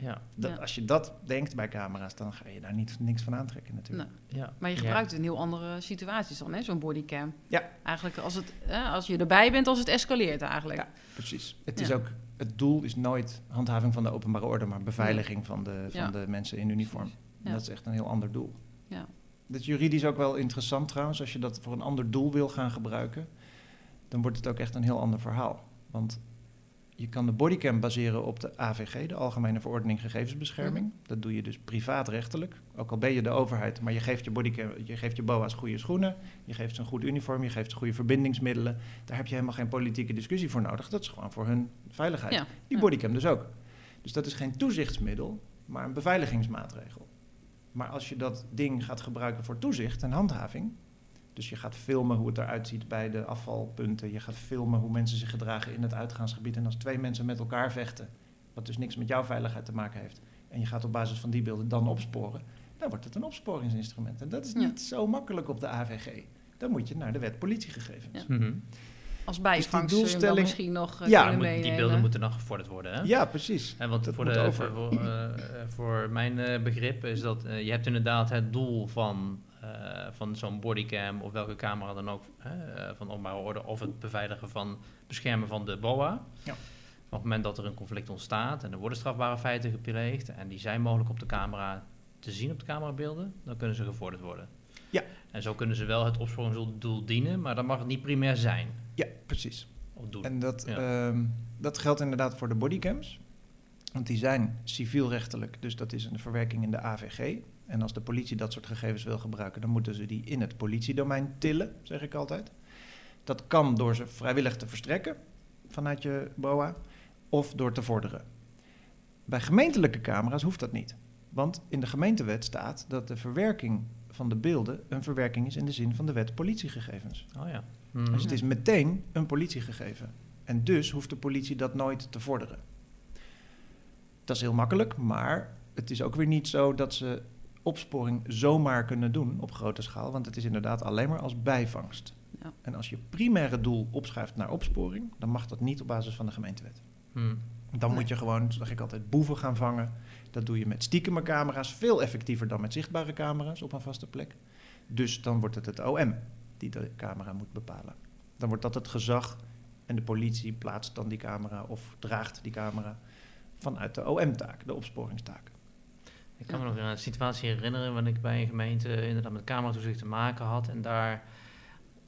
Ja. Dat, Ja. Als je dat denkt bij camera's, dan ga je daar niet, niks van aantrekken natuurlijk. Nee. Ja. Maar je gebruikt het in heel andere situaties dan, hè, zo'n bodycam. Ja. Eigenlijk als, het, hè, als je erbij bent, als het escaleert eigenlijk. Ja. Precies. Het, is ook, het doel is nooit handhaving van de openbare orde, maar beveiliging van, de, van de mensen in uniform. Dat is echt een heel ander doel. Ja. Dat is juridisch ook wel interessant trouwens. Als je dat voor een ander doel wil gaan gebruiken, dan wordt het ook echt een heel ander verhaal. Want je kan de bodycam baseren op de AVG, de Algemene Verordening Gegevensbescherming. Mhm. Dat doe je dus privaatrechtelijk. Ook al ben je de overheid, maar je geeft je, bodycam, je geeft je BOA's goede schoenen, je geeft ze een goed uniform, je geeft ze goede verbindingsmiddelen. Daar heb je helemaal geen politieke discussie voor nodig. Dat is gewoon voor hun veiligheid. Ja. Die Ja. bodycam dus ook. Dus dat is geen toezichtsmiddel, maar een beveiligingsmaatregel. Maar als je dat ding gaat gebruiken voor toezicht en handhaving, dus je gaat filmen hoe het eruit ziet bij de afvalpunten, je gaat filmen hoe mensen zich gedragen in het uitgaansgebied en als twee mensen met elkaar vechten, wat dus niks met jouw veiligheid te maken heeft, en je gaat op basis van die beelden dan opsporen, dan wordt het een opsporingsinstrument. En dat is Ja. niet zo makkelijk op de AVG. Dan moet je naar de wet politiegegevens. Ja. Mhm. Als bijvangst je hem dan doelstelling- misschien nog eh, Ja, kunnen Moet- die beelden moeten dan gevorderd worden, hè? Ja, precies. En want Dat voor, de, over. voor, eh, eh, voor mijn eh, begrip is dat je hebt inderdaad het doel van, van zo'n bodycam of welke camera dan ook eh, van openbare orde of het beveiligen van beschermen van de BOA. Ja. Op het moment dat er een conflict ontstaat en er worden strafbare feiten gepleegd en die zijn mogelijk op de camera te zien op de camerabeelden, dan kunnen ze gevorderd worden. Ja. En zo kunnen ze wel het opsporingsdoel dienen, maar dat mag het niet primair zijn. Ja, precies. Of doen. En dat, Ja. ehm, dat geldt inderdaad voor de bodycams. Want die zijn civielrechtelijk, dus dat is een verwerking in de AVG. En als de politie dat soort gegevens wil gebruiken, dan moeten ze die in het politiedomein tillen, zeg ik altijd. Dat kan door ze vrijwillig te verstrekken vanuit je BOA of door te vorderen. Bij gemeentelijke camera's hoeft dat niet. Want in de gemeentewet staat dat de verwerking van de beelden een verwerking is in de zin van de wet politiegegevens. Oh ja. Mhm. Dus het is meteen een politiegegeven. En dus hoeft de politie dat nooit te vorderen. Dat is heel makkelijk, maar het is ook weer niet zo dat ze opsporing zomaar kunnen doen op grote schaal, want het is inderdaad alleen maar als bijvangst. Ja. En als je primaire doel opschuift naar opsporing, dan mag dat niet op basis van de gemeentewet. Mhm. Dan Nee. moet je gewoon, zeg ik altijd, boeven gaan vangen. Dat doe je met stiekeme camera's, veel effectiever dan met zichtbare camera's op een vaste plek. Dus dan wordt het het OM die de camera moet bepalen. Dan wordt dat het gezag en de politie plaatst dan die camera of draagt die camera vanuit de OM-taak, de opsporingstaak. Ik kan me nog een situatie herinneren wanneer ik bij een gemeente inderdaad met cameratoezicht te maken had. En daar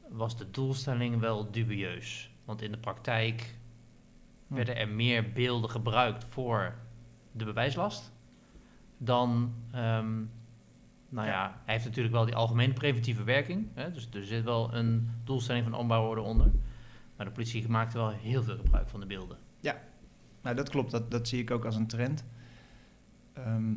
was de doelstelling wel dubieus. Want in de praktijk Hm. werden er meer beelden gebruikt voor de bewijslast dan. ehm, nou ja. Ja. hij heeft natuurlijk wel die algemene preventieve werking. Hè, dus er zit wel een doelstelling van openbare onder. Maar de politie maakte wel heel veel gebruik van de beelden. Nou, dat klopt, dat, dat zie ik ook als een trend. Ehm,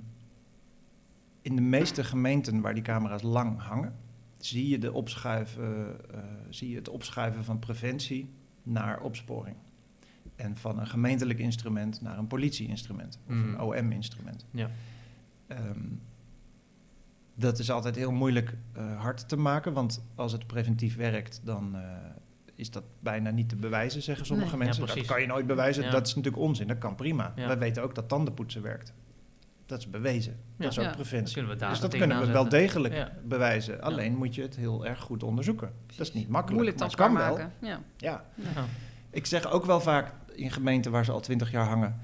in de meeste gemeenten waar die camera's lang hangen, zie je, de opschuiven, eh, zie je het opschuiven van preventie naar opsporing. En van een gemeentelijk instrument naar een politieinstrument of Mhm. een OM-instrument. Ja. Ehm, dat is altijd heel moeilijk eh, hard te maken, want als het preventief werkt, dan eh, is dat bijna niet te bewijzen, zeggen sommige Nee. Ja, mensen. dat kan je nooit bewijzen, Ja. dat is natuurlijk onzin, dat kan prima. Ja. Wij weten ook dat tandenpoetsen werkt. Dat is bewezen. Dat is ook Ja. preventie. Kunnen we daar Dus dat kunnen we wel degelijk Ja. bewijzen. Alleen moet je het heel erg goed onderzoeken. Dat is niet makkelijk, Moeilijk maar het tastbaar kan wel. maken. Ja. Ja. Ja. Ik zeg ook wel vaak in gemeenten waar ze al twintig jaar hangen...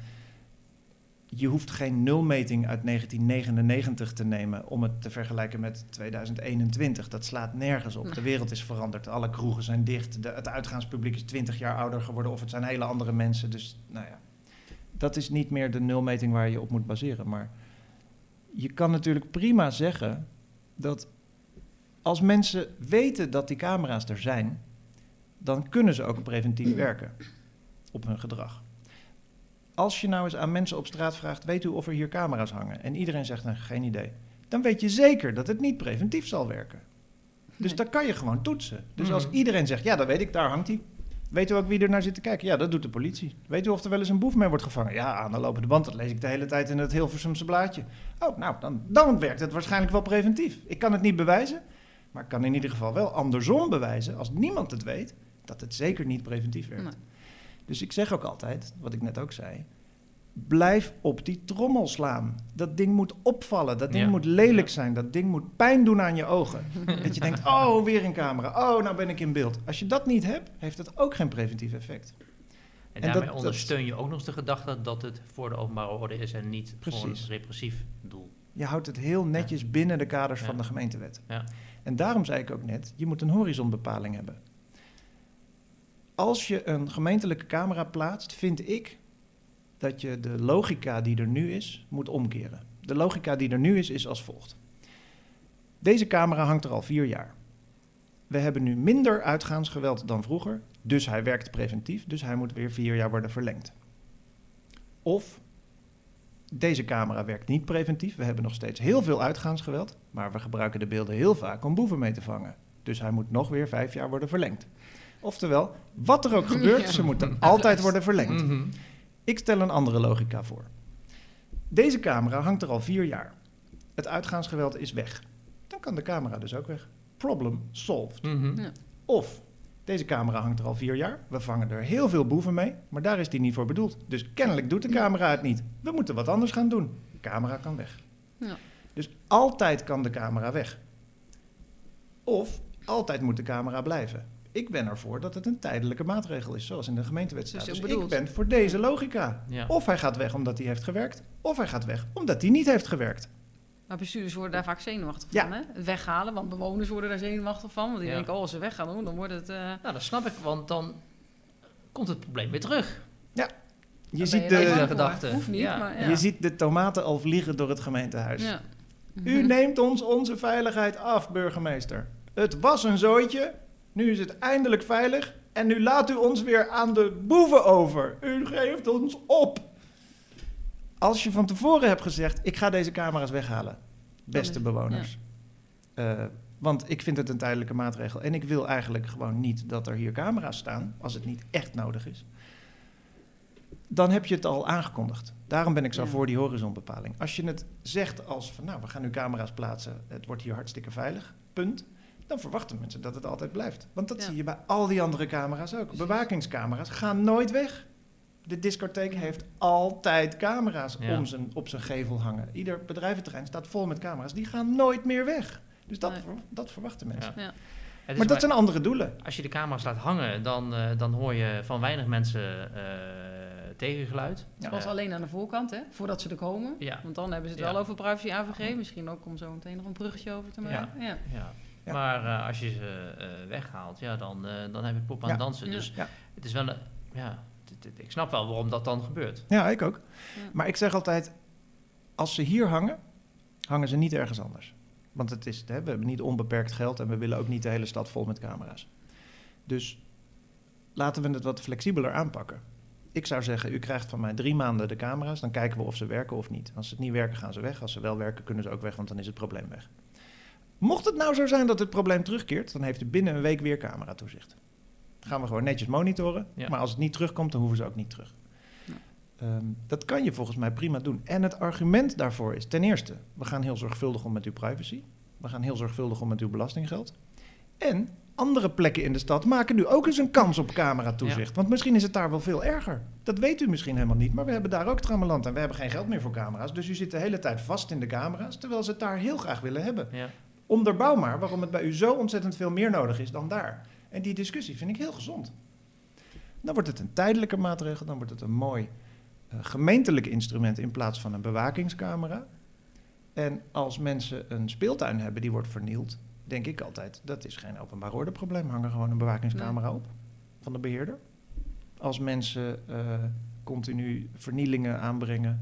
je hoeft geen nulmeting uit 1999 te nemen... om het te vergelijken met 2021. Dat slaat nergens op. De wereld is veranderd. Alle kroegen zijn dicht. Het uitgaanspubliek is 20 jaar ouder geworden... of het zijn hele andere mensen. Dus nou ja, dat is niet meer de nulmeting waar je op moet baseren. Maar je kan natuurlijk prima zeggen dat Als mensen weten dat die camera's er zijn, dan kunnen ze ook preventief werken op hun gedrag. Als je nou eens aan mensen op straat vraagt, weet u of er hier camera's hangen? En iedereen zegt dan geen idee. Dan weet je zeker dat het niet preventief zal werken. Dus Nee. dat kan je gewoon toetsen. Dus als Mhm. iedereen zegt, ja, dat weet ik, daar hangt hij. Weet u ook wie er naar zit te kijken? Ja, dat doet de politie. Weet u of er wel eens een boef mee wordt gevangen? Ja, aan de lopende band. Dat lees ik de hele tijd in het Hilversumse blaadje. Oh, nou, dan, dan werkt het waarschijnlijk wel preventief. Ik kan het niet bewijzen, maar ik kan in ieder geval wel andersom bewijzen, als niemand het weet, dat het zeker niet preventief werkt. Nee. Dus ik zeg ook altijd, wat ik net ook zei, blijf op die trommel slaan. Dat ding moet opvallen, dat ding Ja. moet lelijk Ja. zijn, dat ding moet pijn doen aan je ogen. [LAUGHS] dat je denkt, oh, weer een camera, oh, nou ben ik in beeld. Als je dat niet hebt, heeft het ook geen preventief effect. En, En daarmee dat- ondersteun je ook nog eens de gedachte dat het voor de openbare orde is en niet voor Precies. een repressief doel. Je houdt het heel netjes binnen de kaders Ja. van de gemeentewet. Ja. En daarom zei ik ook net, je moet een horizonbepaling hebben. Als je een gemeentelijke camera plaatst, vind ik dat je de logica die er nu is, moet omkeren. De logica die er nu is, is als volgt. Deze camera hangt er al vier jaar. We hebben nu minder uitgaansgeweld dan vroeger, dus hij werkt preventief, dus hij moet weer vier jaar worden verlengd. Of deze camera werkt niet preventief. We hebben nog steeds heel veel uitgaansgeweld. Maar we gebruiken de beelden heel vaak om boeven mee te vangen. Dus hij moet nog weer vijf jaar worden verlengd. Oftewel, wat er ook gebeurt, Ja. ze moeten altijd worden verlengd. Mhm. Ik stel een andere logica voor. Deze camera hangt er al vier jaar. Het uitgaansgeweld is weg. Dan kan de camera dus ook weg. Problem solved. Mhm. Ja. Of deze camera hangt er al vier jaar. We vangen er heel veel boeven mee, maar daar is die niet voor bedoeld. Dus kennelijk doet de camera het niet. We moeten wat anders gaan doen. De camera kan weg. Ja. Dus altijd kan de camera weg. Of altijd moet de camera blijven. Ik ben ervoor dat het een tijdelijke maatregel is, zoals in de gemeentewet staat. Dus Dus, ik bedoeld. ben voor deze logica. Ja. Of hij gaat weg omdat hij heeft gewerkt, of hij gaat weg omdat hij niet heeft gewerkt. Maar bestuurders worden daar vaak zenuwachtig Ja. van, hè? Het weghalen, want bewoners worden daar zenuwachtig van. Want die Ja. denken, oh, als ze weggaan, oh, dan wordt het... eh, Nou, dat snap ik, want dan komt het probleem weer terug. Je daar ziet, je de- gedachte. Hoeft niet, Ja. maar ja. je ziet de tomaten al vliegen door het gemeentehuis. Ja. U neemt ons onze veiligheid af, burgemeester. Het was een zooitje, nu is het eindelijk veilig en nu laat u ons weer aan de boeven over. U geeft ons op. Als je van tevoren hebt gezegd, ik ga deze camera's weghalen, beste bewoners. Eh, want ik vind het een tijdelijke maatregel en ik wil eigenlijk gewoon niet dat er hier camera's staan, als het niet echt nodig is. Dan heb je het al aangekondigd. Daarom ben ik zo Ja. voor die horizonbepaling. Als je het zegt als van, nou, we gaan nu camera's plaatsen, het wordt hier hartstikke veilig, punt. Dan verwachten mensen dat het altijd blijft. Want dat Ja. zie je bij al die andere camera's ook. Precies. Bewakingscamera's gaan nooit weg. De discotheek heeft altijd camera's Ja. om zijn, op zijn gevel hangen. Ieder bedrijventerrein staat vol met camera's. Die gaan nooit meer weg. Dus dat, Nee. dat verwachten mensen. Ja. Maar dat zijn andere doelen. Als je de camera's laat hangen, dan, eh, dan hoor je van weinig mensen eh, tegengeluid. Ja. Pas alleen aan de voorkant, hè? Voordat ze er komen. Ja. Want dan hebben ze het Ja. wel over privacy AVG. Misschien ook om zo meteen nog een bruggetje over te maken. Ja. Ja. Maar eh, als je ze eh, weghaalt, ja, dan, eh, dan heb je pop aan het dansen. Dus Ja. het is wel een, ja, ik snap wel waarom dat dan gebeurt. Ja, ik ook. Ja. Maar ik zeg altijd, als ze hier hangen, hangen ze niet ergens anders. Want het is, hè, we hebben niet onbeperkt geld en we willen ook niet de hele stad vol met camera's. Dus laten we het wat flexibeler aanpakken. Ik zou zeggen, u krijgt van mij drie maanden de camera's, dan kijken we of ze werken of niet. Als ze het niet werken, gaan ze weg. Als ze wel werken, kunnen ze ook weg, want dan is het probleem weg. Mocht het nou zo zijn dat het probleem terugkeert, dan heeft u binnen een week weer cameratoezicht. Dan gaan we gewoon netjes monitoren, Ja. maar als het niet terugkomt, dan hoeven ze ook niet terug. Ja. Ehm, dat kan je volgens mij prima doen. En het argument daarvoor is ten eerste, we gaan heel zorgvuldig om met uw privacy. We gaan heel zorgvuldig om met uw belastinggeld. En andere plekken in de stad maken nu ook eens een kans op cameratoezicht. Want misschien is het daar wel veel erger. Dat weet u misschien helemaal niet, maar we hebben daar ook trammeland en we hebben geen geld meer voor camera's. Dus u zit de hele tijd vast in de camera's, terwijl ze het daar heel graag willen hebben. Ja. Onderbouw maar waarom het bij u zo ontzettend veel meer nodig is dan daar. En die discussie vind ik heel gezond. Dan wordt het een tijdelijke maatregel, dan wordt het een mooi eh, gemeentelijk instrument in plaats van een bewakingscamera. En als mensen een speeltuin hebben die wordt vernield, denk ik altijd, dat is geen openbaar ordeprobleem. Hang er gewoon een bewakingscamera op van de beheerder. Als mensen eh, continu vernielingen aanbrengen,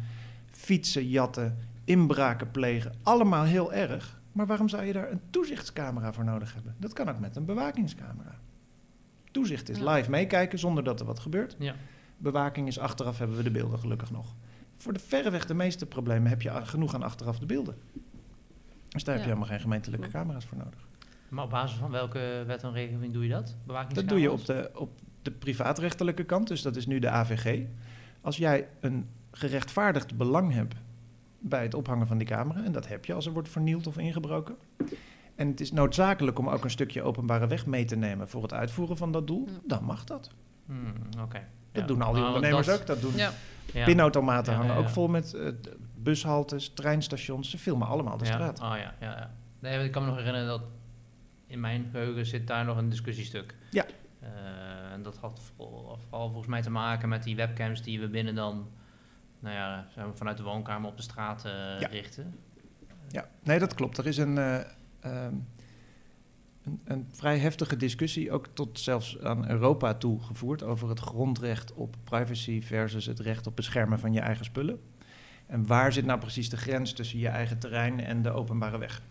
fietsen, jatten, inbraken plegen, allemaal heel erg. Maar waarom zou je daar een toezichtscamera voor nodig hebben? Dat kan ook met een bewakingscamera. Toezicht is Ja. live meekijken zonder dat er wat gebeurt. Ja. Bewaking is achteraf, hebben we de beelden gelukkig nog. Voor de verreweg de meeste problemen heb je genoeg aan achteraf de beelden. Dus daar heb je helemaal geen gemeentelijke camera's voor nodig. Maar op basis van welke wet en regeling doe je dat? Dat doe je op de, op de privaatrechtelijke kant, dus dat is nu de AVG. Als jij een gerechtvaardigd belang hebt bij het ophangen van die camera, en dat heb je als er wordt vernield of ingebroken. En het is noodzakelijk om ook een stukje openbare weg mee te nemen voor het uitvoeren van dat doel, dan mag dat. Hmm, Oké. Dat Ja. doen al die Maar ondernemers dat- ook. Dat doen Ja. Pinautomaten Ja, hangen ja, ook vol met eh, bushaltes, treinstations. Ze filmen allemaal de ja. straat. Oh ja, ja, ja. Nee, ik kan me nog herinneren dat in mijn geheugen zit daar nog een discussiestuk. Ja. Eh, en dat had vooral, vooral volgens mij te maken met die webcams die we binnen dan, nou ja, maar vanuit de woonkamer op de straat eh, Ja. richten. Ja, nee, dat klopt. Er is een, eh, ehm, een, een vrij heftige discussie, ook tot zelfs aan Europa toe gevoerd, over het grondrecht op privacy versus het recht op beschermen van je eigen spullen. En waar zit nou precies de grens tussen je eigen terrein en de openbare weg?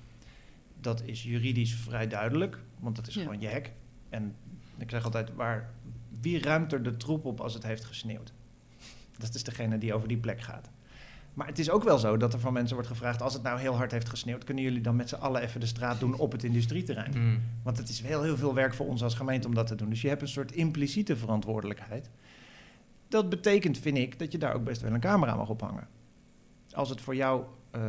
Dat is juridisch vrij duidelijk, want dat is Ja. gewoon je hek. En ik zeg altijd, waar, wie ruimt er de troep op als het heeft gesneeuwd? Dat is degene die over die plek gaat. Maar het is ook wel zo dat er van mensen wordt gevraagd: als het nou heel hard heeft gesneeuwd, kunnen jullie dan met z'n allen even de straat doen op het industrieterrein? Hmm. Want het is heel, heel veel werk voor ons als gemeente om dat te doen. Dus je hebt een soort impliciete verantwoordelijkheid. Dat betekent, vind ik, dat je daar ook best wel een camera mag ophangen. Als het voor jouw eh,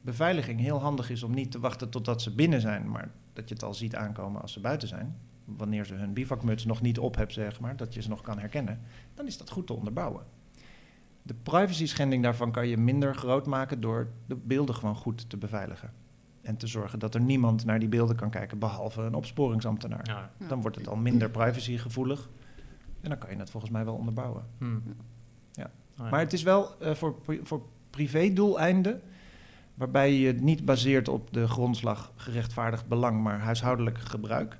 beveiliging heel handig is om niet te wachten totdat ze binnen zijn, maar dat je het al ziet aankomen als ze buiten zijn, wanneer ze hun bivakmuts nog niet op hebben, zeg maar, dat je ze nog kan herkennen, dan is dat goed te onderbouwen. De privacy schending daarvan kan je minder groot maken door de beelden gewoon goed te beveiligen. En te zorgen dat er niemand naar die beelden kan kijken, behalve een opsporingsambtenaar. Ja. Dan wordt het al minder privacygevoelig. En dan kan je het volgens mij wel onderbouwen. Hmm. Ja. Oh ja. Maar het is wel eh, voor, voor privédoeleinden, waarbij je het niet baseert op de grondslag gerechtvaardigd belang, maar huishoudelijk gebruik.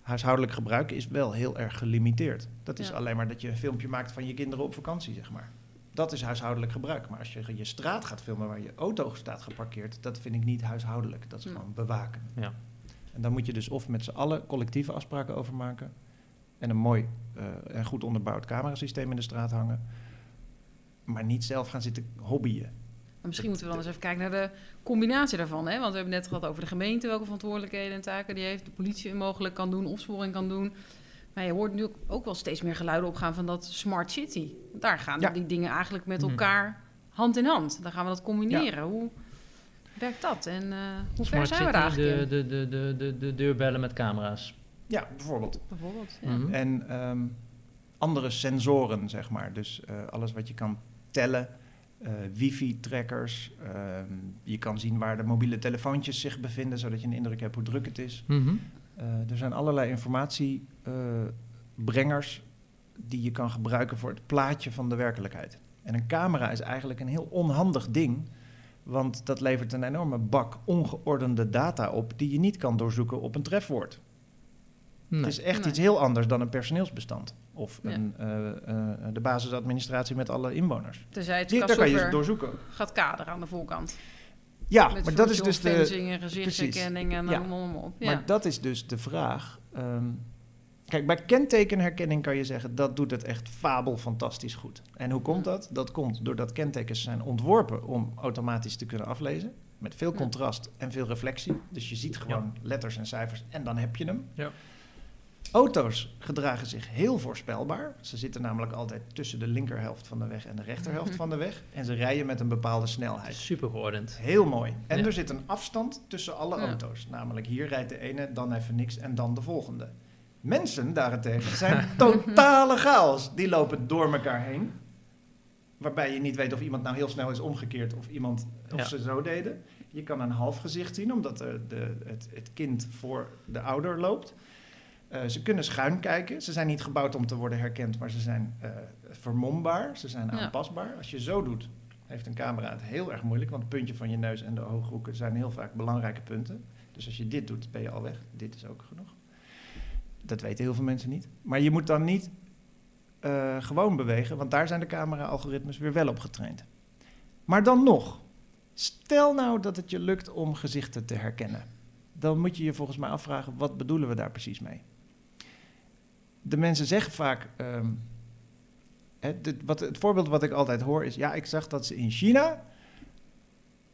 Huishoudelijk gebruik is wel heel erg gelimiteerd. Dat is Ja. alleen maar dat je een filmpje maakt van je kinderen op vakantie, zeg maar. Dat is huishoudelijk gebruik. Maar als je je straat gaat filmen waar je auto staat geparkeerd, dat vind ik niet huishoudelijk. Dat is Ja. gewoon bewaken. Ja. En daar moet je dus of met z'n allen collectieve afspraken over maken. En een mooi eh, en goed onderbouwd camerasysteem in de straat hangen. Maar niet zelf gaan zitten hobbyen. Maar misschien moeten we dan eens even kijken naar de combinatie daarvan. Hè? Want we hebben net gehad over de gemeente, welke verantwoordelijkheden en taken die heeft. De politie mogelijk kan doen, opsporing kan doen. Maar je hoort nu ook- wel steeds meer geluiden opgaan van dat smart city. Daar gaan Ja. die dingen eigenlijk met Mhm. elkaar hand in hand. Dan gaan we dat combineren. Hoe werkt dat? En eh, hoe ver Smart zijn we daar City, eigenlijk de, de, de, de, de, de deurbellen met camera's. Ja, bijvoorbeeld. Bijvoorbeeld. Ja. Mhm. En ehm, andere sensoren, zeg maar. Dus eh, alles wat je kan tellen. eh, wifi-trackers. ehm, je kan zien waar de mobiele telefoontjes zich bevinden, zodat je een indruk hebt hoe druk het is. Mhm. Eh, er zijn allerlei informatiebrengers die je kan gebruiken voor het plaatje van de werkelijkheid. En een camera is eigenlijk een heel onhandig ding, want dat levert een enorme bak ongeordende data op die je niet kan doorzoeken op een trefwoord. Nee. Het is echt Nee. iets heel anders dan een personeelsbestand of Ja. een, eh, eh, de basisadministratie met alle inwoners. Tenzij het Die, daar kan je software doorzoeken. gaat kaderen aan de voorkant. Ja, met maar dat is dus de, gezichtsherkenning en Ja. noem maar op. Ja. Maar dat is dus de vraag. Ehm, kijk, bij kentekenherkenning kan je zeggen dat doet het echt fabel fantastisch goed. En hoe komt dat? Dat komt doordat kentekens zijn ontworpen om automatisch te kunnen aflezen. Met veel contrast en veel reflectie. Dus je ziet gewoon letters en cijfers en dan heb je hem. Ja. Auto's gedragen zich heel voorspelbaar. Ze zitten namelijk altijd tussen de linkerhelft van de weg en de rechterhelft van de weg. En ze rijden met een bepaalde snelheid. Super geordend. Heel mooi. En Ja. er zit een afstand tussen alle auto's. Namelijk hier rijdt de ene, dan even niks en dan de volgende. Mensen daarentegen zijn totale chaos. Die lopen door elkaar heen. Waarbij je niet weet of iemand nou heel snel is omgekeerd of, iemand, of Ja. ze zo deden. Je kan een half gezicht zien omdat de, de, het, het kind voor de ouder loopt. Eh, ze kunnen schuin kijken. Ze zijn niet gebouwd om te worden herkend, maar ze zijn eh, vermombaar. Ze zijn Ja. aanpasbaar. Als je zo doet, heeft een camera het heel erg moeilijk. Want het puntje van je neus en de ooghoeken zijn heel vaak belangrijke punten. Dus als je dit doet, ben je al weg. Dit is ook genoeg. Dat weten heel veel mensen niet. Maar je moet dan niet eh, gewoon bewegen, want daar zijn de camera-algoritmes weer wel op getraind. Maar dan nog, Stel nou dat het je lukt om gezichten te herkennen. Dan moet je je volgens mij afvragen, wat bedoelen we daar precies mee? De mensen zeggen vaak, ehm, het, het, wat, het voorbeeld wat ik altijd hoor is, ja, ik zag dat ze in China,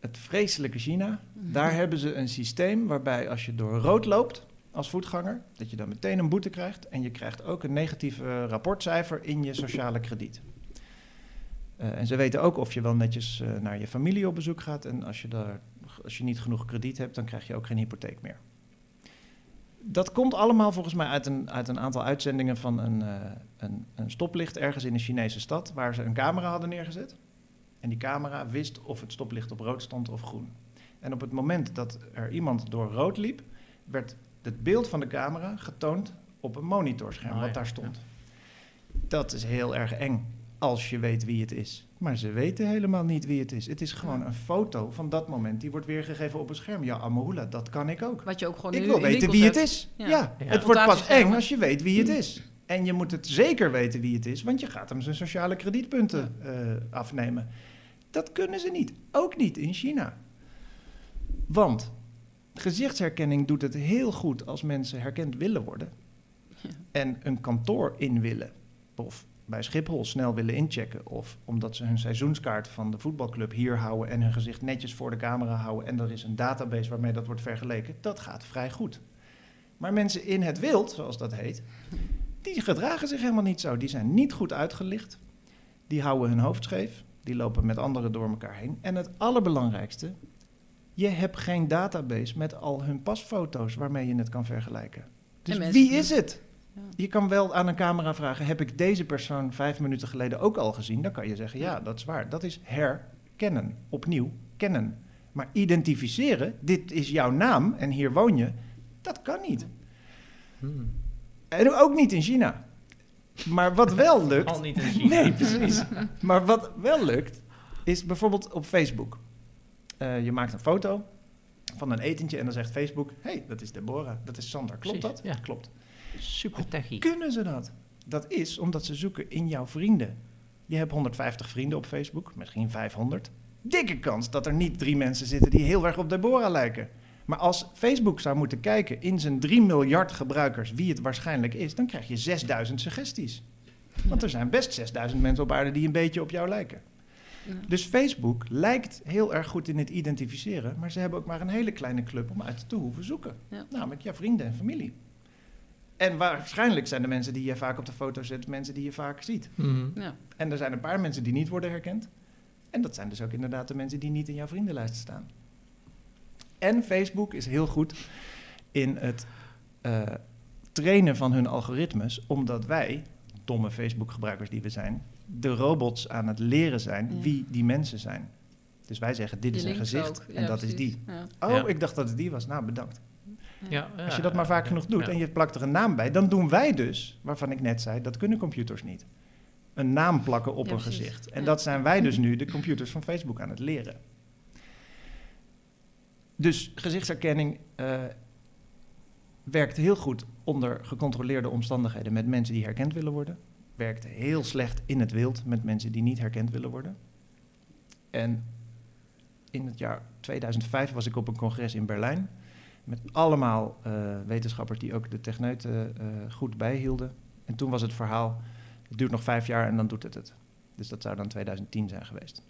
het vreselijke China, daar hebben ze een systeem waarbij als je door rood loopt als voetganger, dat je dan meteen een boete krijgt en je krijgt ook een negatief eh, rapportcijfer in je sociale krediet. Eh, en ze weten ook of je wel netjes eh, naar je familie op bezoek gaat. En als je, daar, als je niet genoeg krediet hebt, dan krijg je ook geen hypotheek meer. Dat komt allemaal volgens mij uit een, uit een aantal uitzendingen van een, een, een stoplicht ergens in een Chinese stad, waar ze een camera hadden neergezet. En die camera wist of het stoplicht op rood stond of groen. En op het moment dat er iemand door rood liep, werd het beeld van de camera getoond op een monitorscherm Oh, wat ja, daar stond. Dat is heel erg eng als je weet wie het is. Maar ze weten helemaal niet wie het is. Het is gewoon een foto van dat moment. Die wordt weergegeven op een scherm. Ja, Amahula, dat kan ik ook. Wat je ook gewoon Ik wil weten wie het is. Ja. Ja, Ja. het wordt pas eng als je weet wie het is. En je moet het zeker weten wie het is, want je gaat hem zijn sociale kredietpunten eh, afnemen. Dat kunnen ze niet. Ook niet in China. Want gezichtsherkenning doet het heel goed als mensen herkend willen worden. Ja. En een kantoor in willen. Of bij Schiphol snel willen inchecken. Of omdat ze hun seizoenskaart van de voetbalclub hier houden en hun gezicht netjes voor de camera houden. En er is een database waarmee dat wordt vergeleken. Dat gaat vrij goed. Maar mensen in het wild, zoals dat heet, die gedragen zich helemaal niet zo. Die zijn niet goed uitgelicht. Die houden hun hoofd scheef. Die lopen met anderen door elkaar heen. En het allerbelangrijkste, je hebt geen database met al hun pasfoto's waarmee je het kan vergelijken. Dus wie is het? Ja. Je kan wel aan een camera vragen: heb ik deze persoon vijf minuten geleden ook al gezien? Dan kan je zeggen: ja, dat is waar. Dat is herkennen. Opnieuw kennen. Maar identificeren, dit is jouw naam en hier woon je, dat kan niet. Hmm. En ook niet in China. Maar wat wel [LAUGHS] lukt. Al niet in China. Nee, precies. Maar wat wel lukt, is bijvoorbeeld op Facebook. Eh, je maakt een foto van een etentje en dan zegt Facebook: hey, dat is Deborah, dat is Sander. Klopt Precies, dat? ja. Klopt. Super techie. Kunnen ze dat? Dat is omdat ze zoeken in jouw vrienden. Je hebt 150 vrienden op Facebook, misschien 500. Dikke kans dat er niet drie mensen zitten die heel erg op Deborah lijken. Maar als Facebook zou moeten kijken in zijn 3 miljard gebruikers wie het waarschijnlijk is, dan krijg je 6000 suggesties. Want er zijn best 6000 mensen op aarde die een beetje op jou lijken. Ja. Dus Facebook lijkt heel erg goed in het identificeren, maar ze hebben ook maar een hele kleine club om uit te hoeven zoeken. Ja. Namelijk jouw vrienden en familie. En waarschijnlijk zijn de mensen die je vaak op de foto zet, mensen die je vaak ziet. Mhm. Ja. En er zijn een paar mensen die niet worden herkend. En dat zijn dus ook inderdaad de mensen die niet in jouw vriendenlijst staan. En Facebook is heel goed in het eh, trainen van hun algoritmes, omdat wij, domme Facebook-gebruikers die we zijn, de robots aan het leren zijn Ja. wie die mensen zijn. Dus wij zeggen, dit Die is een gezicht en dat is die. Ja. Oh, Ja. ik dacht dat het die was. Nou, bedankt. Ja, Als je dat maar vaak genoeg doet ja. en je plakt er een naam bij, dan doen wij dus, waarvan ik net zei, dat kunnen computers niet. Een naam plakken op Ja, een precies. gezicht. En Ja. dat zijn wij dus [LAUGHS] nu, de computers van Facebook, aan het leren. Dus gezichtsherkenning eh, werkt heel goed onder gecontroleerde omstandigheden met mensen die herkend willen worden. Werkt heel slecht in het wild met mensen die niet herkend willen worden. En in het jaar 2005 was ik op een congres in Berlijn. Met allemaal eh, wetenschappers die ook de techneuten eh, goed bijhielden. En toen was het verhaal, het duurt nog vijf jaar en dan doet het het. Dus dat zou dan 2010 zijn geweest.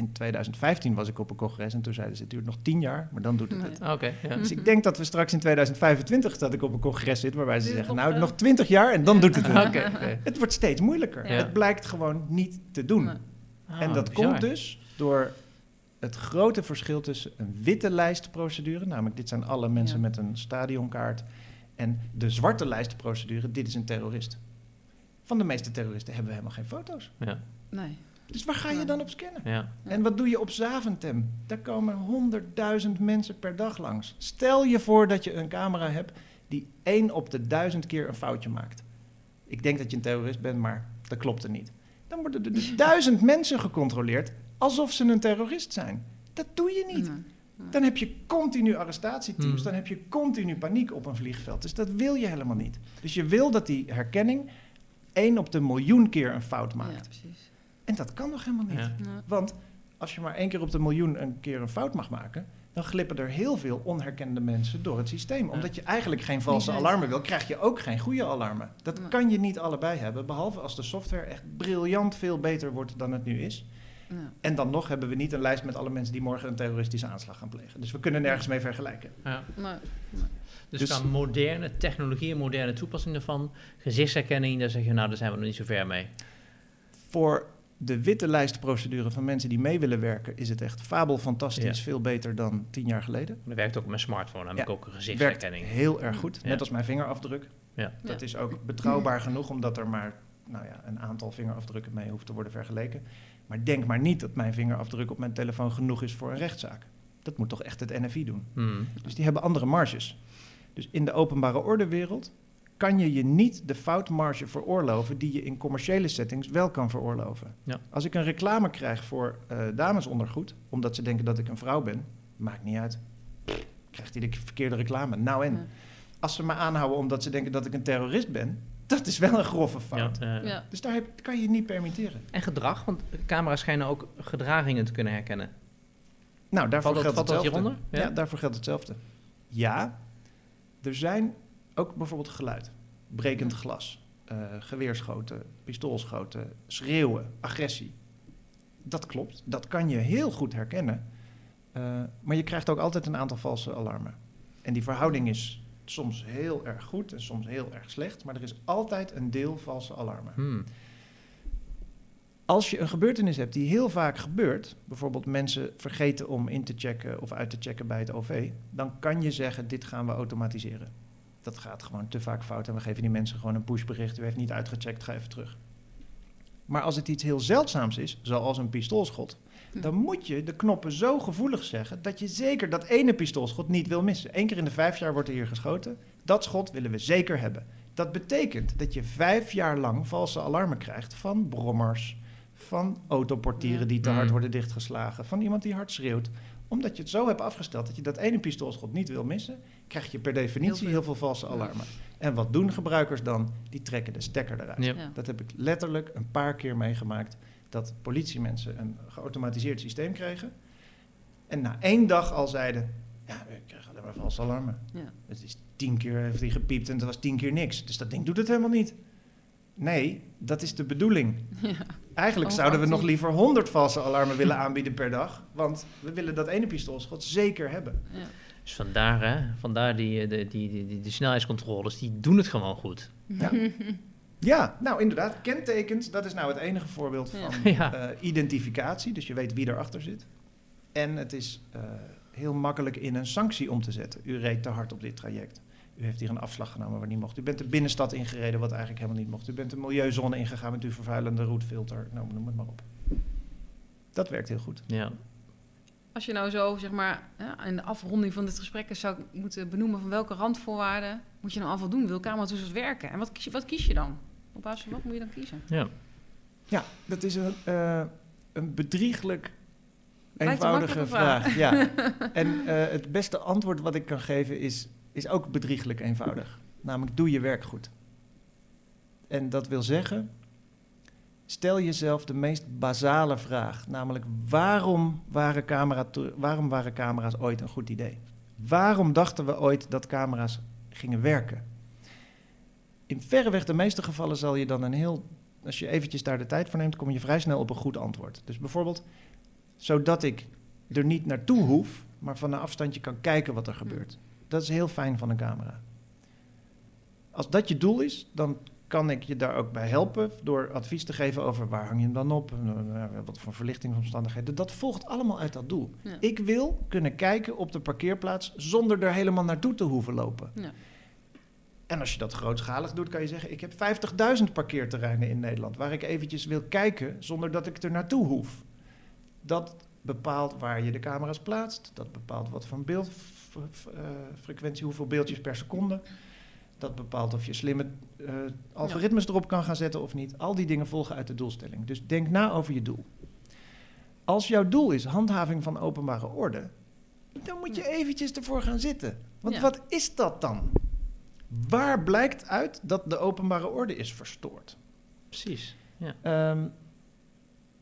In 2015 was ik op een congres en toen zeiden ze, het duurt nog tien jaar, maar dan doet het Nee. het. Oké, ja. Dus ik denk dat we straks in 2025 dat ik op een congres zit waarbij ze zeggen, nou eh, nog 20 jaar en dan doet het [LAUGHS] het. Het wordt steeds moeilijker. Ja. Het blijkt gewoon niet te doen. Nee. Ah, En dat bizar. komt dus door het grote verschil tussen een witte lijstprocedure, namelijk dit zijn alle mensen Ja. met een stadionkaart, en de zwarte lijstprocedure, dit is een terrorist. Van de meeste terroristen hebben we helemaal geen foto's. Ja, Nee. Dus waar ga je Ja. dan op scannen? ja. Ja. En wat doe je op Zaventem? Daar komen honderdduizend mensen per dag langs. Stel je voor dat je een camera hebt die één op de duizend keer een foutje maakt. Ik denk dat je een terrorist bent, maar dat klopt er niet. Dan worden er dus [LAUGHS] duizend mensen gecontroleerd alsof ze een terrorist zijn. Dat doe je niet. Dan heb je continu arrestatieteams, Hmm. dan heb je continu paniek op een vliegveld. Dus dat wil je helemaal niet. Dus je wil dat die herkenning één op de miljoen keer een fout Ja, maakt. precies. En dat kan nog helemaal niet. Ja. Want als je maar één keer op de miljoen een keer een fout mag maken, dan glippen er heel veel onherkende mensen door het systeem. Ja. Omdat je eigenlijk geen valse alarmen wil, krijg je ook geen goede alarmen. Dat kan je niet allebei hebben, behalve als de software echt briljant veel beter wordt dan het nu is. Ja. En dan nog hebben we niet een lijst met alle mensen die morgen een terroristische aanslag gaan plegen. Dus we kunnen nergens mee vergelijken. Ja. Dus, Dus- qua moderne technologie en moderne toepassing daarvan, gezichtsherkenning, daar zeg je nou, daar zijn we nog niet zo ver mee. Voor de witte lijstprocedure van mensen die mee willen werken, is het echt fabelfantastisch Ja. veel beter dan tien jaar geleden. Dat werkt ook op mijn smartphone, dan heb Ja, ik ook een Werkt gezichtsherkenning. heel erg goed, Ja. net als mijn vingerafdruk. Ja. Dat Ja. is ook betrouwbaar genoeg, omdat er maar nou ja, een aantal vingerafdrukken mee hoeft te worden vergeleken. Maar denk maar niet dat mijn vingerafdruk op mijn telefoon genoeg is voor een rechtszaak. Dat moet toch echt het NFI doen. Hmm. Dus die hebben andere marges. Dus in de openbare ordewereld kan je je niet de foutmarge veroorloven die je in commerciële settings wel kan veroorloven. Ja. Als ik een reclame krijg voor eh, damesondergoed, omdat ze denken dat ik een vrouw ben, maakt niet uit. Pff, Krijgt hij de verkeerde reclame? Nou en? Ja. Als ze me aanhouden omdat ze denken dat ik een terrorist ben, dat is wel een grove Ja, fout. eh, ja. Dus daar heb, kan je niet permitteren. En gedrag, want camera's schijnen ook gedragingen te kunnen herkennen. Nou, daarvoor Valt dat- geldt dat hetzelfde. hieronder? Ja? Ja? daarvoor geldt hetzelfde. Ja, er zijn ook bijvoorbeeld geluid. Brekend glas, eh, geweerschoten, pistoolschoten, schreeuwen, agressie. Dat klopt, dat kan je heel goed herkennen. Eh, maar je krijgt ook altijd een aantal valse alarmen. En die verhouding is soms heel erg goed en soms heel erg slecht. Maar er is altijd een deel valse alarmen. Hmm. Als je een gebeurtenis hebt die heel vaak gebeurt, bijvoorbeeld mensen vergeten om in te checken of uit te checken bij het OV, dan kan je zeggen: dit gaan we automatiseren. Dat gaat gewoon te vaak fout en we geven die mensen gewoon een pushbericht. U heeft niet uitgecheckt, ga even terug. Maar als het iets heel zeldzaams is, zoals een pistoolschot, Hm. dan moet je de knoppen zo gevoelig zeggen dat je zeker dat ene pistoolschot niet wil missen. Eén keer in de vijf jaar wordt er hier geschoten. Dat schot willen we zeker hebben. Dat betekent dat je vijf jaar lang valse alarmen krijgt van brommers, van autoportieren die te hard Mm. worden dichtgeslagen, van iemand die hard schreeuwt. Omdat je het zo hebt afgesteld dat je dat ene pistoolschot niet wil missen, krijg je per definitie Heel heel veel. valse Ja. alarmen. En wat doen gebruikers dan? Die trekken de stekker eruit. Ja. Dat heb ik letterlijk een paar keer meegemaakt. Dat politiemensen een geautomatiseerd systeem kregen. En na één dag al zeiden: Ja, ik krijg alleen maar valse alarmen. Ja. Het is tien keer heeft hij gepiept en het was tien keer niks. Dus dat ding doet het helemaal niet. Nee, dat is de bedoeling. Ja. Eigenlijk zouden we nog liever 100 valse alarmen [LAUGHS] willen aanbieden per dag. Want we willen dat ene pistoolschot zeker hebben. Ja. Dus vandaar, hè, vandaar die, eh, de, die, die, die, die snelheidscontroles, die doen het gewoon goed. Ja. [LAUGHS] Ja, nou inderdaad. Kentekens, dat is nou het enige voorbeeld van [LAUGHS] Ja. eh, identificatie. Dus je weet wie erachter zit. En het is eh, heel makkelijk in een sanctie om te zetten. U reed te hard op dit traject. U heeft hier een afslag genomen waar niet mocht. U bent de binnenstad ingereden wat eigenlijk helemaal niet mocht. U bent de milieuzone ingegaan met uw vervuilende roetfilter. Nou, noem het maar op. Dat werkt heel goed. Ja. Als je nou zo, zeg maar, ja, in de afronding van dit gesprek zou moeten benoemen van welke randvoorwaarden moet je nou aan voldoen? Wil cameratoezicht werken? En wat kies, je, wat kies je dan? Op basis van wat moet je dan kiezen? ja. Ja, dat is een, eh, een bedrieglijk een eenvoudige vraag. Ja. [LAUGHS] En eh, het beste antwoord wat ik kan geven is, is ook bedrieglijk eenvoudig. Namelijk, doe je werk goed. En dat wil zeggen, stel jezelf de meest basale vraag. Namelijk, waarom waren, camera waarom waren camera's ooit een goed idee? Waarom dachten we ooit dat camera's gingen werken? In verreweg de meeste gevallen zal je dan een heel... Als je eventjes daar de tijd voor neemt, kom je vrij snel op een goed antwoord. Dus bijvoorbeeld, zodat ik er niet naartoe hoef, maar van een afstandje kan kijken wat er gebeurt. Dat is heel fijn van een camera. Als dat je doel is, dan kan ik je daar ook bij helpen door advies te geven over waar hang je hem dan op, eh, wat voor verlichtingsomstandigheden. Dat volgt allemaal uit dat doel. Ja. Ik wil kunnen kijken op de parkeerplaats zonder er helemaal naartoe te hoeven lopen. Ja. En als je dat grootschalig doet, kan je zeggen: Ik heb 50.000 parkeerterreinen in Nederland waar ik eventjes wil kijken zonder dat ik er naartoe hoef. Dat bepaalt waar je de camera's plaatst. Dat bepaalt wat voor beeldfrequentie, hoeveel beeldjes per seconde. Dat bepaalt of je slimme eh, algoritmes erop kan gaan zetten of niet. Al die dingen volgen uit de doelstelling. Dus denk na over je doel. Als jouw doel is handhaving van openbare orde, dan moet je eventjes ervoor gaan zitten. Want Ja. wat is dat dan? Waar blijkt uit dat de openbare orde is verstoord? Precies. Ehm,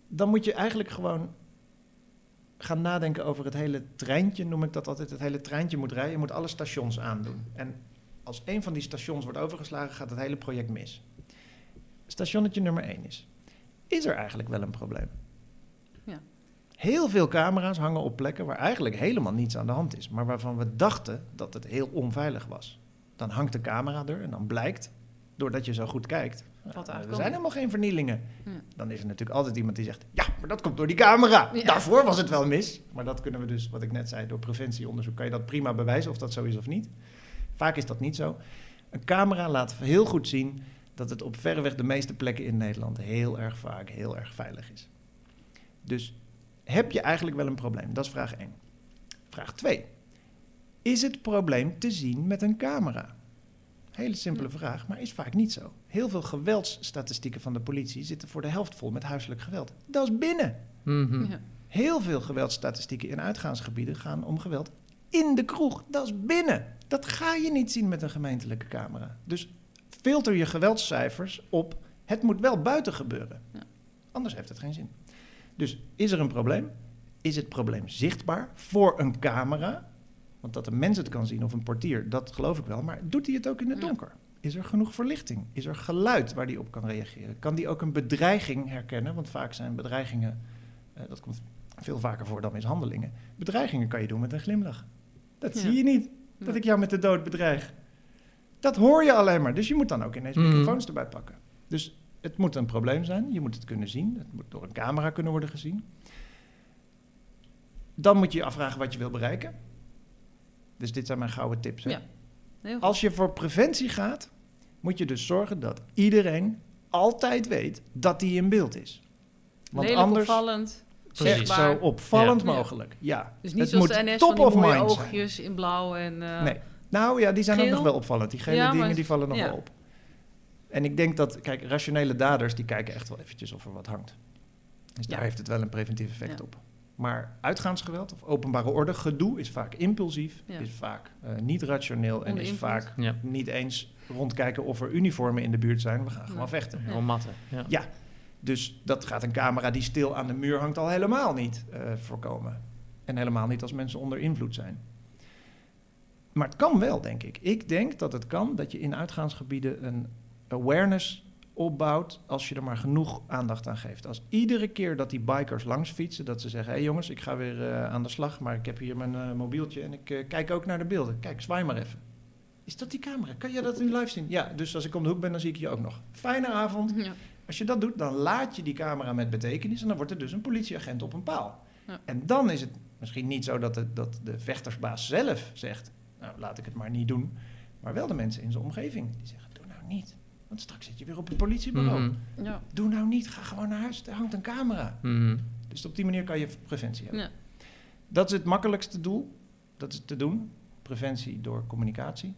dan moet je eigenlijk gewoon gaan nadenken over het hele treintje, noem ik dat altijd, het hele treintje moet rijden. Je moet alle stations aandoen. En als een van die stations wordt overgeslagen, gaat het hele project mis. Stationnetje nummer 1 is, is er eigenlijk wel een probleem? Ja. Heel veel camera's hangen op plekken waar eigenlijk helemaal niets aan de hand is, maar waarvan we dachten dat het heel onveilig was. Dan hangt de camera er en dan blijkt, doordat je zo goed kijkt, eh, er zijn helemaal geen vernielingen. Ja. Dan is er natuurlijk altijd iemand die zegt, ja, maar dat komt door die camera. Ja. Daarvoor was het wel mis. Maar dat kunnen we dus, wat ik net zei, door preventieonderzoek kan je dat prima bewijzen of dat zo is of niet. Vaak is dat niet zo. Een camera laat heel goed zien dat het op verreweg de meeste plekken in Nederland heel erg vaak heel erg veilig is. Dus heb je eigenlijk wel een probleem? Dat is vraag 1. Vraag 2. Is het probleem te zien met een camera? Hele simpele vraag, maar is vaak niet zo. Heel veel geweldsstatistieken van de politie zitten voor de helft vol met huiselijk geweld. Dat is binnen. Mhm. Ja. Heel veel geweldsstatistieken in uitgaansgebieden gaan om geweld in de kroeg. Dat is binnen. Dat ga je niet zien met een gemeentelijke camera. Dus filter je geweldscijfers op. Het moet wel buiten gebeuren. Ja. Anders heeft het geen zin. Dus is er een probleem? Is het probleem zichtbaar voor een camera? Want dat een mens het kan zien of een portier, dat geloof ik wel. Maar doet hij het ook in het Ja. donker? Is er genoeg verlichting? Is er geluid waar hij op kan reageren? Kan die ook een bedreiging herkennen? Want vaak zijn bedreigingen, eh, dat komt veel vaker voor dan mishandelingen. Bedreigingen kan je doen met een glimlach. Dat Ja. zie je niet, dat Ja. ik jou met de dood bedreig. Dat hoor je alleen maar. Dus je moet dan ook ineens Mhm. microfoons erbij pakken. Dus het moet een probleem zijn. Je moet het kunnen zien. Het moet door een camera kunnen worden gezien. Dan moet je je afvragen wat je wil bereiken. Dus dit zijn mijn gouden tips. Hè? Ja. Heel goed. Als je voor preventie gaat, moet je dus zorgen dat iedereen altijd weet dat hij in beeld is. Want Lelijk anders opvallend. zichtbaar. zo opvallend Ja. mogelijk. Ja. Dus niet het zoals moet de NS top van die of mooie mind zijn. oogjes in blauw en... eh, Nee. Nou ja, die zijn ook Geel? nog wel opvallend. Die gele Ja, dingen die vallen nog ja. wel op. En ik denk dat, kijk, rationele daders die kijken echt wel eventjes of er wat hangt. Dus Ja. daar heeft het wel een preventief effect Ja. op. Maar uitgaansgeweld of openbare orde, gedoe is vaak impulsief, Ja. is vaak eh, niet rationeel en is invloed. vaak Ja. niet eens rondkijken of er uniformen in de buurt zijn. We gaan gewoon Nee. vechten. Gewoon matten. Ja. Ja. Dus dat gaat een camera die stil aan de muur hangt al helemaal niet eh, voorkomen. En helemaal niet als mensen onder invloed zijn. Maar het kan wel, denk ik. Ik denk dat het kan dat je in uitgaansgebieden een awareness opbouwt als je er maar genoeg aandacht aan geeft. Als iedere keer dat die bikers langs fietsen, dat ze zeggen: hé hey jongens, ik ga weer eh, aan de slag, maar ik heb hier mijn eh, mobieltje en ik eh, kijk ook naar de beelden. Kijk, zwaai maar even. Is dat die camera? Kan je dat nu live zien? Ja, dus als ik om de hoek ben, dan zie ik je ook nog. Fijne avond. Ja. Als je dat doet, dan laat je die camera met betekenis en dan wordt er dus een politieagent op een paal. Ja. En dan is het misschien niet zo dat de, dat de vechtersbaas zelf zegt, nou laat ik het maar niet doen, maar wel de mensen in zijn omgeving die zeggen, doe nou niet, want straks zit je weer op het politiebureau. Mhm. Ja. Doe nou niet, ga gewoon naar huis, er hangt een camera. Mhm. Dus op die manier kan je preventie hebben. Ja. Dat is het makkelijkste doel, dat is te doen, preventie door communicatie.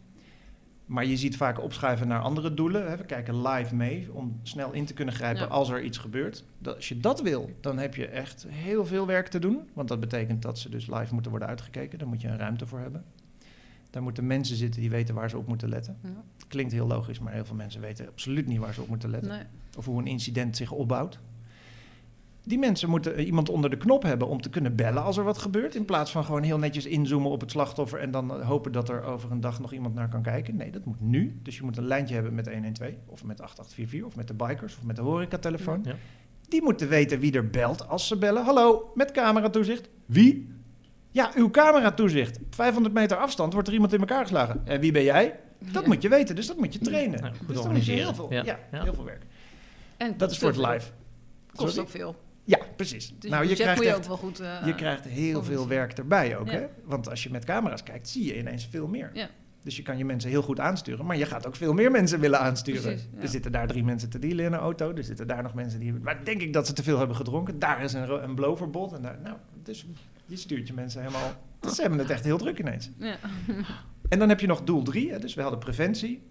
Maar je ziet vaak opschuiven naar andere doelen. Hè. We kijken live mee om snel in te kunnen grijpen Ja. als er iets gebeurt. Dat, als je dat wil, dan heb je echt heel veel werk te doen. Want dat betekent dat ze dus live moeten worden uitgekeken. Daar moet je een ruimte voor hebben. Daar moeten mensen zitten die weten waar ze op moeten letten. Ja. Klinkt heel logisch, maar heel veel mensen weten absoluut niet waar ze op moeten letten. Nee. Of hoe een incident zich opbouwt. Die mensen moeten eh, iemand onder de knop hebben om te kunnen bellen als er wat gebeurt. In plaats van gewoon heel netjes inzoomen op het slachtoffer en dan eh, hopen dat er over een dag nog iemand naar kan kijken. Nee, dat moet nu. Dus je moet een lijntje hebben met 112 of met 8844 of met de bikers of met de horecatelefoon. Ja. Die moeten weten wie er belt als ze bellen. Hallo, met cameratoezicht. Wie? Ja, uw cameratoezicht. Op 500 meter afstand wordt er iemand in elkaar geslagen. En wie ben jij? Dat Ja. moet je weten, dus dat moet je trainen. Ja, goed dus dan moet je heel veel, ja, Ja, ja. heel veel werk. En Dat is voor het live. Kost ook veel. Ja, precies. Dus nou, je krijgt, moet je echt, ook wel goed... eh, je krijgt heel veel werk erbij ook. Ja. Hè? Want als je met camera's kijkt, zie je ineens veel meer. Ja. Dus je kan je mensen heel goed aansturen, maar je gaat ook veel meer mensen willen aansturen. Precies, ja. Er zitten daar drie mensen te dealen in een auto. Er zitten daar nog mensen die. Maar denk ik dat ze te veel hebben gedronken. Daar is een, een blowverbod. En daar, nou, dus je stuurt je mensen helemaal. Dus ze hebben het echt heel druk ineens. Ja. En dan heb je nog doel drie. Hè? Dus we hadden preventie.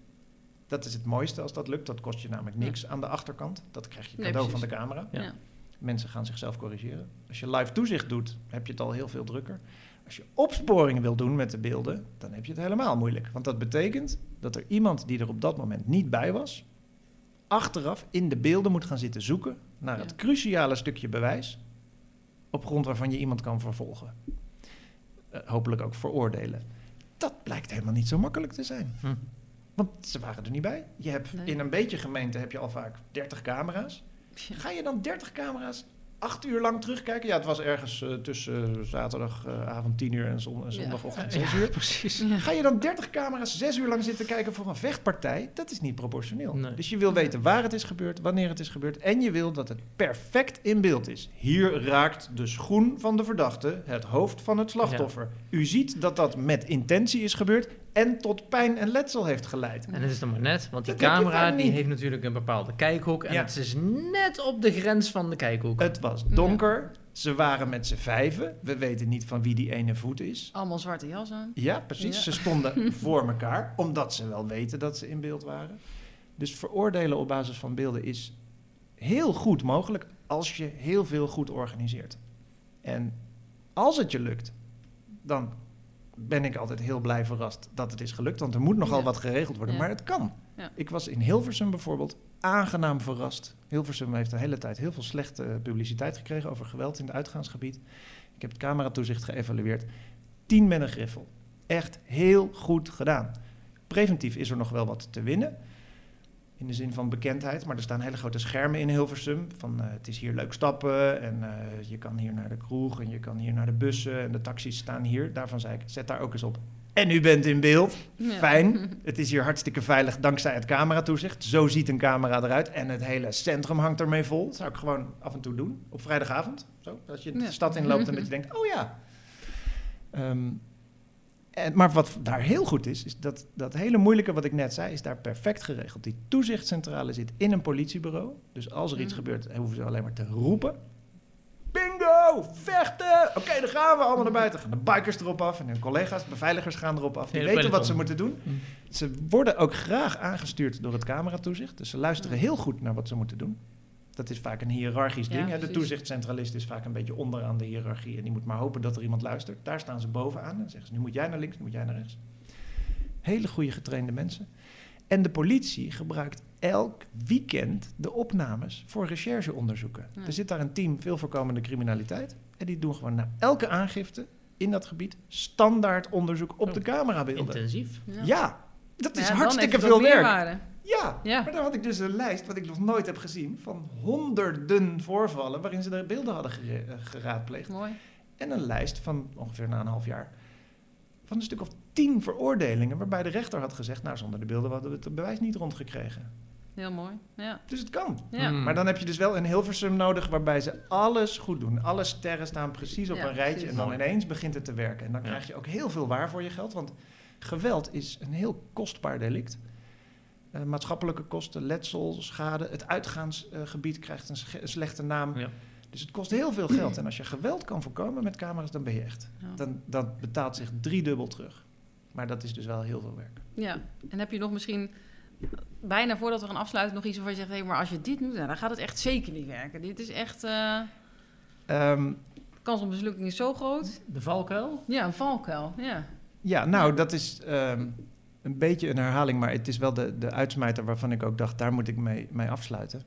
Dat is het mooiste als dat lukt. Dat kost je namelijk niks aan de achterkant. Dat krijg je Nee, cadeau van de camera. Ja. Mensen gaan zichzelf corrigeren. Als je live toezicht doet, heb je het al heel veel drukker. Als je opsporing wil doen met de beelden, dan heb je het helemaal moeilijk. Want dat betekent dat er iemand die er op dat moment niet bij was, achteraf in de beelden moet gaan zitten zoeken naar het cruciale stukje bewijs. Op grond waarvan je iemand kan vervolgen. Eh, hopelijk ook veroordelen. Dat blijkt helemaal niet zo makkelijk te zijn. Hm. Want ze waren er niet bij. Je hebt Nee. in een beetje gemeente heb je al vaak 30 camera's. Ga je dan 30 camera's acht uur lang terugkijken? Ja, het was ergens eh, tussen uh, zaterdagavond 10 uur en, zon- en zondagochtend 6 uur. precies. Ja. Ga je dan 30 camera's zes uur lang zitten kijken voor een vechtpartij? Dat is niet proportioneel. Nee. Dus je wil weten waar het is gebeurd, wanneer het is gebeurd. En je wil dat het perfect in beeld is. Hier raakt de schoen van de verdachte het hoofd van het slachtoffer. U ziet dat dat met intentie is gebeurd en tot pijn en letsel heeft geleid. En het is dan maar net, want die Dat camera die heeft natuurlijk een bepaalde kijkhoek. En Ja. het is net op de grens van de kijkhoek. Het was donker. Ze waren met z'n vijven. We weten niet van wie die ene voet is. Allemaal zwarte jas aan. Ja, precies. Ja. Ze stonden [LAUGHS] voor elkaar, omdat ze wel weten dat ze in beeld waren. Dus veroordelen op basis van beelden is heel goed mogelijk als je heel veel goed organiseert. En als het je lukt, dan ben ik altijd heel blij verrast dat het is gelukt. Want er moet nogal Ja. wat geregeld worden, Ja. maar het kan. Ja. Ik was in Hilversum bijvoorbeeld aangenaam verrast. Hilversum heeft de hele tijd heel veel slechte publiciteit gekregen over geweld in het uitgaansgebied. Ik heb het cameratoezicht geëvalueerd. 10 met een griffel. Echt heel goed gedaan. Preventief is er nog wel wat te winnen. In de zin van bekendheid. Maar er staan hele grote schermen in Hilversum. Van eh, het is hier leuk stappen. En eh, je kan hier naar de kroeg. En je kan hier naar de bussen. En de taxis staan hier. Daarvan zei ik, zet daar ook eens op. En u bent in beeld. Ja. Fijn. [LAUGHS] Het is hier hartstikke veilig dankzij het cameratoezicht. Zo ziet een camera eruit. En het hele centrum hangt ermee vol. Dat zou ik gewoon af en toe doen. Op vrijdagavond. Zo, als je de Ja. stad inloopt en dat je [LAUGHS] denkt, oh ja. Ehm, en, maar wat daar heel goed is, is dat dat hele moeilijke wat ik net zei, is daar perfect geregeld. Die toezichtscentrale zit in een politiebureau. Dus als er iets Mhm. gebeurt, hoeven ze alleen maar te roepen. Bingo! Vechten! Oké, dan gaan we allemaal naar buiten. Gaan de bikers erop af en hun collega's, beveiligers gaan erop af. Die weten wat ze moeten doen. Hm. Ze worden ook graag aangestuurd door het cameratoezicht. Dus ze luisteren heel goed naar wat ze moeten doen. Dat is vaak een hiërarchisch Ja, ding. De toezichtcentralist is vaak een beetje onderaan de hiërarchie. En die moet maar hopen dat er iemand luistert. Daar staan ze bovenaan. En zeggen ze, nu moet jij naar links, nu moet jij naar rechts. Hele goede getrainde mensen. En de politie gebruikt elk weekend de opnames voor rechercheonderzoeken. Ja. Er zit daar een team veel voorkomende criminaliteit. En die doen gewoon na elke aangifte in dat gebied standaard onderzoek op Oh, de camerabeelden. Intensief. Ja, dat is Ja, hartstikke veel werk. Ja, Ja. maar dan had ik dus een lijst, wat ik nog nooit heb gezien, van honderden voorvallen waarin ze de beelden hadden eh, geraadpleegd. Mooi. En een lijst van ongeveer na een half jaar van een stuk of tien veroordelingen waarbij de rechter had gezegd, nou zonder de beelden hadden we het bewijs niet rondgekregen. Heel mooi. Ja. Dus het kan. Ja. Hmm. Maar dan heb je dus wel een Hilversum nodig waarbij ze alles goed doen. Alle sterren staan precies op Ja, een rijtje precies. en dan ineens begint het te werken. En dan Ja. krijg je ook heel veel waar voor je geld, want geweld is een heel kostbaar delict. Eh, maatschappelijke kosten, letsel, schade. Het uitgaansgebied krijgt een, slechte naam. Ja. Dus het kost heel veel geld. En als je geweld kan voorkomen met camera's, dan ben je echt. Ja. Dan, dat betaalt zich driedubbel terug. Maar dat is dus wel heel veel werk. ja. En heb je nog misschien, bijna voordat we gaan afsluiten, nog iets waarvan je zegt... Hé, maar als je dit doet, nou, dan gaat het echt zeker niet werken. Dit is echt... eh Ehm, kans op mislukking is zo groot. De valkuil? Ja, een valkuil. Ja. Ja, nou, dat is ehm, een beetje een herhaling, maar het is wel de, de uitsmijter waarvan ik ook dacht, daar moet ik mee, mee afsluiten.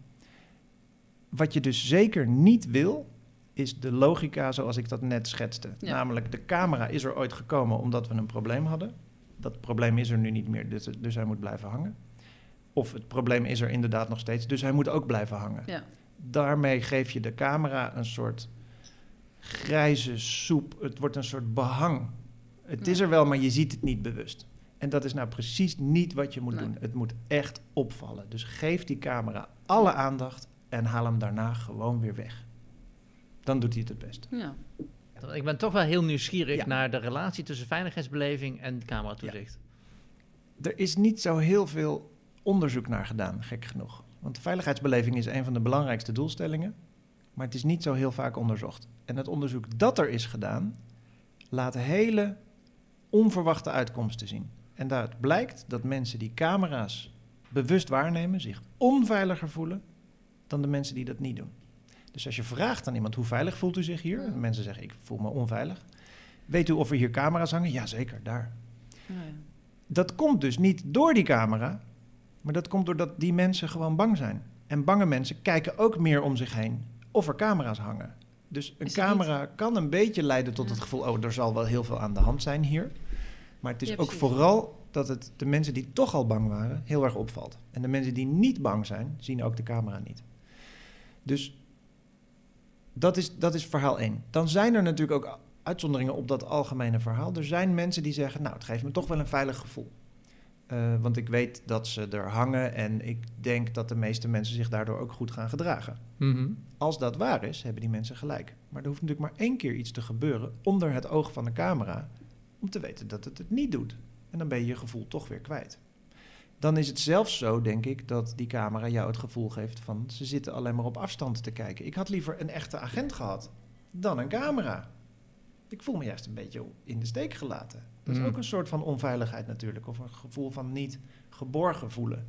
Wat je dus zeker niet wil, is de logica zoals ik dat net schetste. Ja. Namelijk, de camera is er ooit gekomen omdat we een probleem hadden. Dat probleem is er nu niet meer, dus, dus hij moet blijven hangen. Of het probleem is er inderdaad nog steeds, dus hij moet ook blijven hangen. Ja. Daarmee geef je de camera een soort grijze soep. Het wordt een soort behang. Het is er wel, maar je ziet het niet bewust. En dat is nou precies niet wat je moet Nee. doen. Het moet echt opvallen. Dus geef die camera alle aandacht en haal hem daarna gewoon weer weg. Dan doet hij het het best. ja. Ik ben toch wel heel nieuwsgierig Ja. naar de relatie tussen veiligheidsbeleving en cameratoezicht. Er is niet zo heel veel onderzoek naar gedaan, gek genoeg. Want veiligheidsbeleving is een van de belangrijkste doelstellingen. Maar het is niet zo heel vaak onderzocht. En het onderzoek dat er is gedaan, laat hele onverwachte uitkomsten zien. En daaruit blijkt dat mensen die camera's bewust waarnemen, zich onveiliger voelen dan de mensen die dat niet doen. Dus als je vraagt aan iemand hoe veilig voelt u zich hier, en mensen zeggen ik voel me onveilig. Weet u of er hier camera's hangen? Jazeker, daar. Ja. Dat komt dus niet door die camera, maar dat komt doordat die mensen gewoon bang zijn. En bange mensen kijken ook meer om zich heen of er camera's hangen. Dus een camera kan een beetje leiden tot Ja. het gevoel, oh, er zal wel heel veel aan de hand zijn hier. Maar het is Ja, ook vooral dat het de mensen die toch al bang waren, heel erg opvalt. En de mensen die niet bang zijn, zien ook de camera niet. Dus dat is, dat is verhaal 1. Dan zijn er natuurlijk ook uitzonderingen op dat algemene verhaal. Er zijn mensen die zeggen, nou, het geeft me toch wel een veilig gevoel. Eh, want ik weet dat ze er hangen en ik denk dat de meeste mensen zich daardoor ook goed gaan gedragen. Mhm. Als dat waar is, hebben die mensen gelijk. Maar er hoeft natuurlijk maar één keer iets te gebeuren onder het oog van de camera om te weten dat het het niet doet. En dan ben je je gevoel toch weer kwijt. Dan is het zelfs zo, denk ik, dat die camera jou het gevoel geeft van ze zitten alleen maar op afstand te kijken. Ik had liever een echte agent gehad dan een camera. Ik voel me juist een beetje in de steek gelaten. Dat is Mm. ook een soort van onveiligheid natuurlijk, of een gevoel van niet geborgen voelen.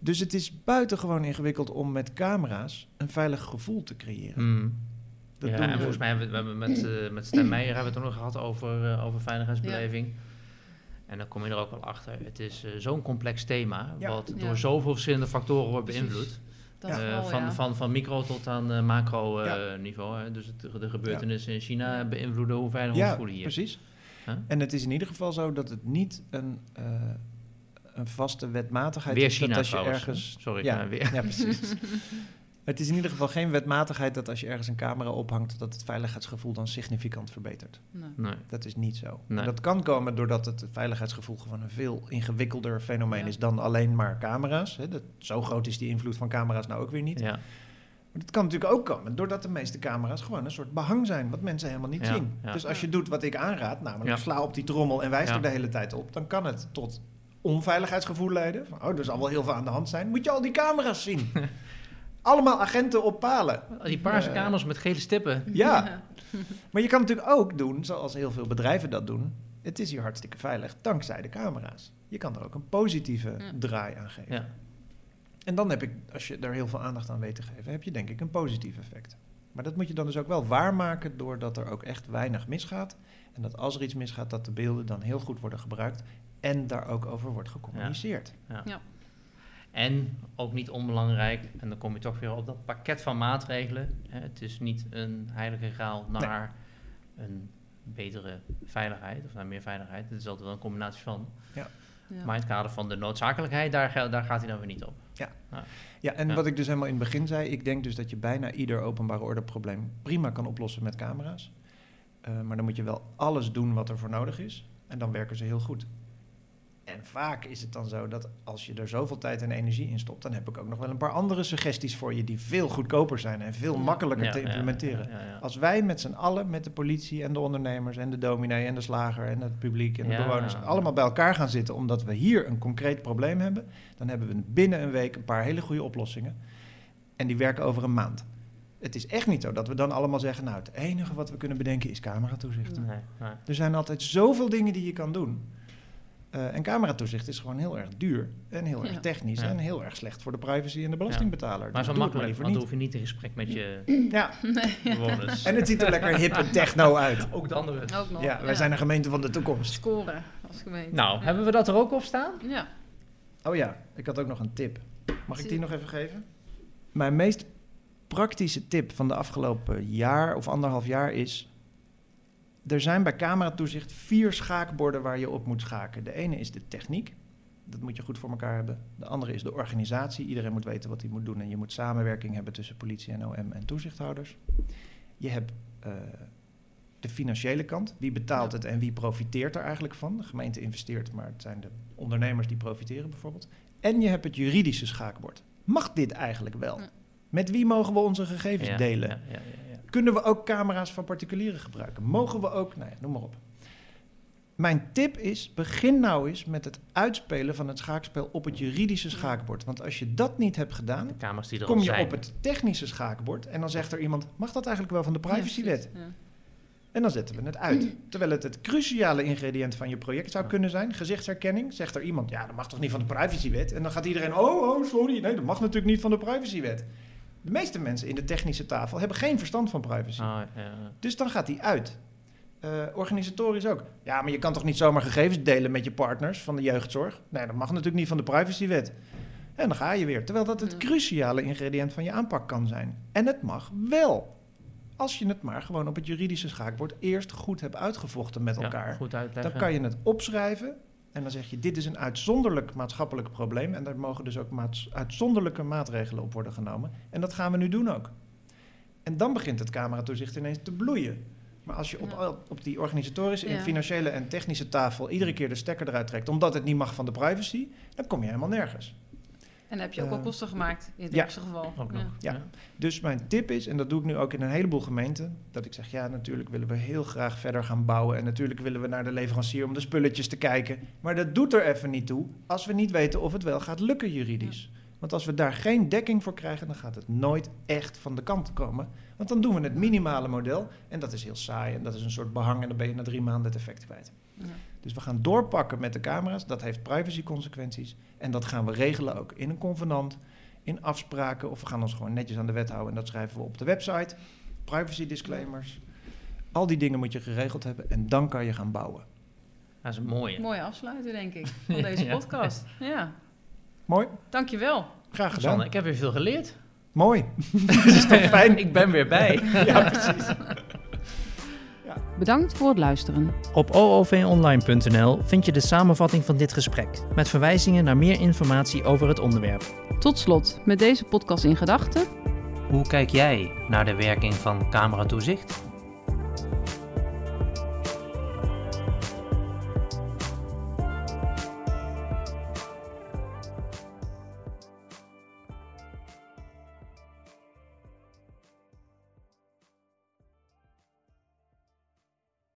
Dus het is buitengewoon ingewikkeld om met camera's een veilig gevoel te creëren. Mhm. Dat ja, doen en we- volgens mij hebben we, we hebben met, eh met Stan Meijer hebben we het ook nog gehad over, eh, over veiligheidsbeleving. En dan kom je er ook wel achter. Het is eh, zo'n complex thema, Ja. wat Ja. door zoveel verschillende factoren wordt beïnvloed. Van, ja. van, van micro tot aan macro Ja. niveau. Hè. Dus het, de gebeurtenissen in China beïnvloeden hoe veilig we ons voelen hier. precies. Huh? En het is in ieder geval zo dat het niet een, eh, een vaste wetmatigheid Weer is. China dat als je trouwens, ergens. Sorry, Ja. weer. Ja, precies. [LAUGHS] het is in ieder geval geen wetmatigheid dat als je ergens een camera ophangt, dat het veiligheidsgevoel dan significant verbetert. Nee. Nee. Dat is niet zo. Nee. Dat kan komen doordat het veiligheidsgevoel gewoon een veel ingewikkelder fenomeen Ja. is dan alleen maar camera's. Hè. Dat, zo groot is die invloed van camera's nou ook weer niet. Ja. Maar dat kan natuurlijk ook komen doordat de meeste camera's gewoon een soort behang zijn, wat mensen helemaal niet Ja, zien. ja. Dus als je doet wat ik aanraad, namelijk Ja. sla op die trommel en wijs Ja. er de hele tijd op, dan kan het tot onveiligheidsgevoel leiden. Van, oh, er zal wel heel veel aan de hand zijn. Moet je al die camera's zien? [LAUGHS] Allemaal agenten op palen. Die paarse kamers met gele stippen. Ja, maar je kan natuurlijk ook doen, zoals heel veel bedrijven dat doen. Het is hier hartstikke veilig, dankzij de camera's. Je kan er ook een positieve Ja. draai aan geven. Ja. En dan heb ik, als je er heel veel aandacht aan weet te geven, heb je denk ik een positief effect. Maar dat moet je dan dus ook wel waarmaken doordat er ook echt weinig misgaat. En dat als er iets misgaat, dat de beelden dan heel goed worden gebruikt en daar ook over wordt gecommuniceerd. En ook niet onbelangrijk, en dan kom je toch weer op dat pakket van maatregelen. Hè, het is niet een heilige graal naar een betere veiligheid of naar meer veiligheid. Het is altijd wel een combinatie van. Ja. Maar in het kader van de noodzakelijkheid, daar, daar gaat hij dan weer niet op. Ja, en Ja. wat ik dus helemaal in het begin zei, ik denk dus dat je bijna ieder openbare ordeprobleem prima kan oplossen met camera's. Eh, maar dan moet je wel alles doen wat er voor nodig is. En dan werken ze heel goed. En vaak is het dan zo dat als je er zoveel tijd en energie in stopt, dan heb ik ook nog wel een paar andere suggesties voor je die veel goedkoper zijn en veel makkelijker Ja, te implementeren. ja. Als wij met z'n allen, met de politie en de ondernemers en de dominee en de slager en het publiek en de bewoners, allemaal bij elkaar gaan zitten omdat we hier een concreet probleem hebben, dan hebben we binnen een week een paar hele goede oplossingen. En die werken over een maand. Het is echt niet zo dat we dan allemaal zeggen, nou het enige wat we kunnen bedenken is cameratoezicht. Nee, nee. Er zijn altijd zoveel dingen die je kan doen. Eh, en cameratoezicht is gewoon heel erg duur en heel erg technisch Ja. en heel erg slecht voor de privacy en de belastingbetaler. Maar Dus zo doe het makkelijk, liever want dan hoef je niet in gesprek met je [CLEARS THROAT] Ja, [LAUGHS] bewoners. en het ziet er lekker hip en techno uit. [LAUGHS] ook de andere. Ook nog. Ja, wij zijn een gemeente van de toekomst. Scoren als gemeente. Nou, Ja. hebben we dat er ook op staan? Ja. Oh ja, ik had ook nog een tip. Mag ik die nog even geven? Mijn meest praktische tip van de afgelopen jaar of anderhalf jaar is... Er zijn bij cameratoezicht vier schaakborden waar je op moet schaken. De ene is de techniek. Dat moet je goed voor elkaar hebben. De andere is de organisatie. Iedereen moet weten wat hij moet doen. En je moet samenwerking hebben tussen politie en OM en toezichthouders. Je hebt eh, de financiële kant. Wie betaalt het en wie profiteert er eigenlijk van? De gemeente investeert, maar het zijn de ondernemers die profiteren bijvoorbeeld. En je hebt het juridische schaakbord. Mag dit eigenlijk wel? Met wie mogen we onze gegevens Ja, delen? Ja, ja. Kunnen we ook camera's van particulieren gebruiken? Mogen we ook, nou ja, noem maar op. Mijn tip is, begin nou eens met het uitspelen van het schaakspel op het juridische schaakbord. Want als je dat niet hebt gedaan, kom je zijn. op het technische schaakbord en dan zegt er iemand, mag dat eigenlijk wel van de privacywet? Ja, En dan zetten we het uit. Terwijl het het cruciale ingrediënt van je project zou kunnen zijn, gezichtsherkenning. Zegt er iemand, ja, dat mag toch niet van de privacywet? En dan gaat iedereen, oh, oh, sorry, nee, dat mag natuurlijk niet van de privacywet. De meeste mensen in de technische tafel hebben geen verstand van privacy. Ah, ja. Dus dan gaat die uit. Eh, organisatorisch ook. Ja, maar je kan toch niet zomaar gegevens delen met je partners van de jeugdzorg? Nee, dat mag natuurlijk niet van de privacywet. En dan ga je weer. Terwijl dat het Ja. cruciale ingrediënt van je aanpak kan zijn. En het mag wel. Als je het maar gewoon op het juridische schaakbord eerst goed hebt uitgevochten met Ja, elkaar. goed uitleggen. dan kan je het opschrijven en dan zeg je: dit is een uitzonderlijk maatschappelijk probleem en daar mogen dus ook maats- uitzonderlijke maatregelen op worden genomen. En dat gaan we nu doen ook. En dan begint het cameratoezicht ineens te bloeien. Maar als je op, Ja. op die organisatorische, Ja. financiële en technische tafel iedere keer de stekker eruit trekt, omdat het niet mag van de privacy, dan kom je helemaal nergens. En heb je ook Eh, al kosten gemaakt in het ja. ergste geval. Ook Ja. nog. Ja. Dus mijn tip is, en dat doe ik nu ook in een heleboel gemeenten, dat ik zeg, ja, natuurlijk willen we heel graag verder gaan bouwen en natuurlijk willen we naar de leverancier om de spulletjes te kijken, maar dat doet er even niet toe als we niet weten of het wel gaat lukken juridisch. Want als we daar geen dekking voor krijgen, dan gaat het nooit echt van de kant komen. Want dan doen we het minimale model en dat is heel saai en dat is een soort behang en dan ben je na drie maanden het effect kwijt. Dus we gaan doorpakken met de camera's. Dat heeft privacy consequenties. En dat gaan we regelen ook in een convenant, in afspraken. Of we gaan ons gewoon netjes aan de wet houden. En dat schrijven we op de website. Privacy disclaimers. Al die dingen moet je geregeld hebben. En dan kan je gaan bouwen. Dat is een mooie. Mooie afsluiter, denk ik, [LAUGHS] van deze Ja. podcast. Ja, Mooi. dankjewel. Graag gedaan. Sanne, ik heb weer veel geleerd. Mooi. [LAUGHS] dat is toch fijn? ik ben weer bij. [LAUGHS] ja, precies. Bedankt voor het luisteren. Op oovonline.nl vind je de samenvatting van dit gesprek. Met verwijzingen naar meer informatie over het onderwerp. Tot slot, met deze podcast in gedachten... Hoe kijk jij naar de werking van cameratoezicht?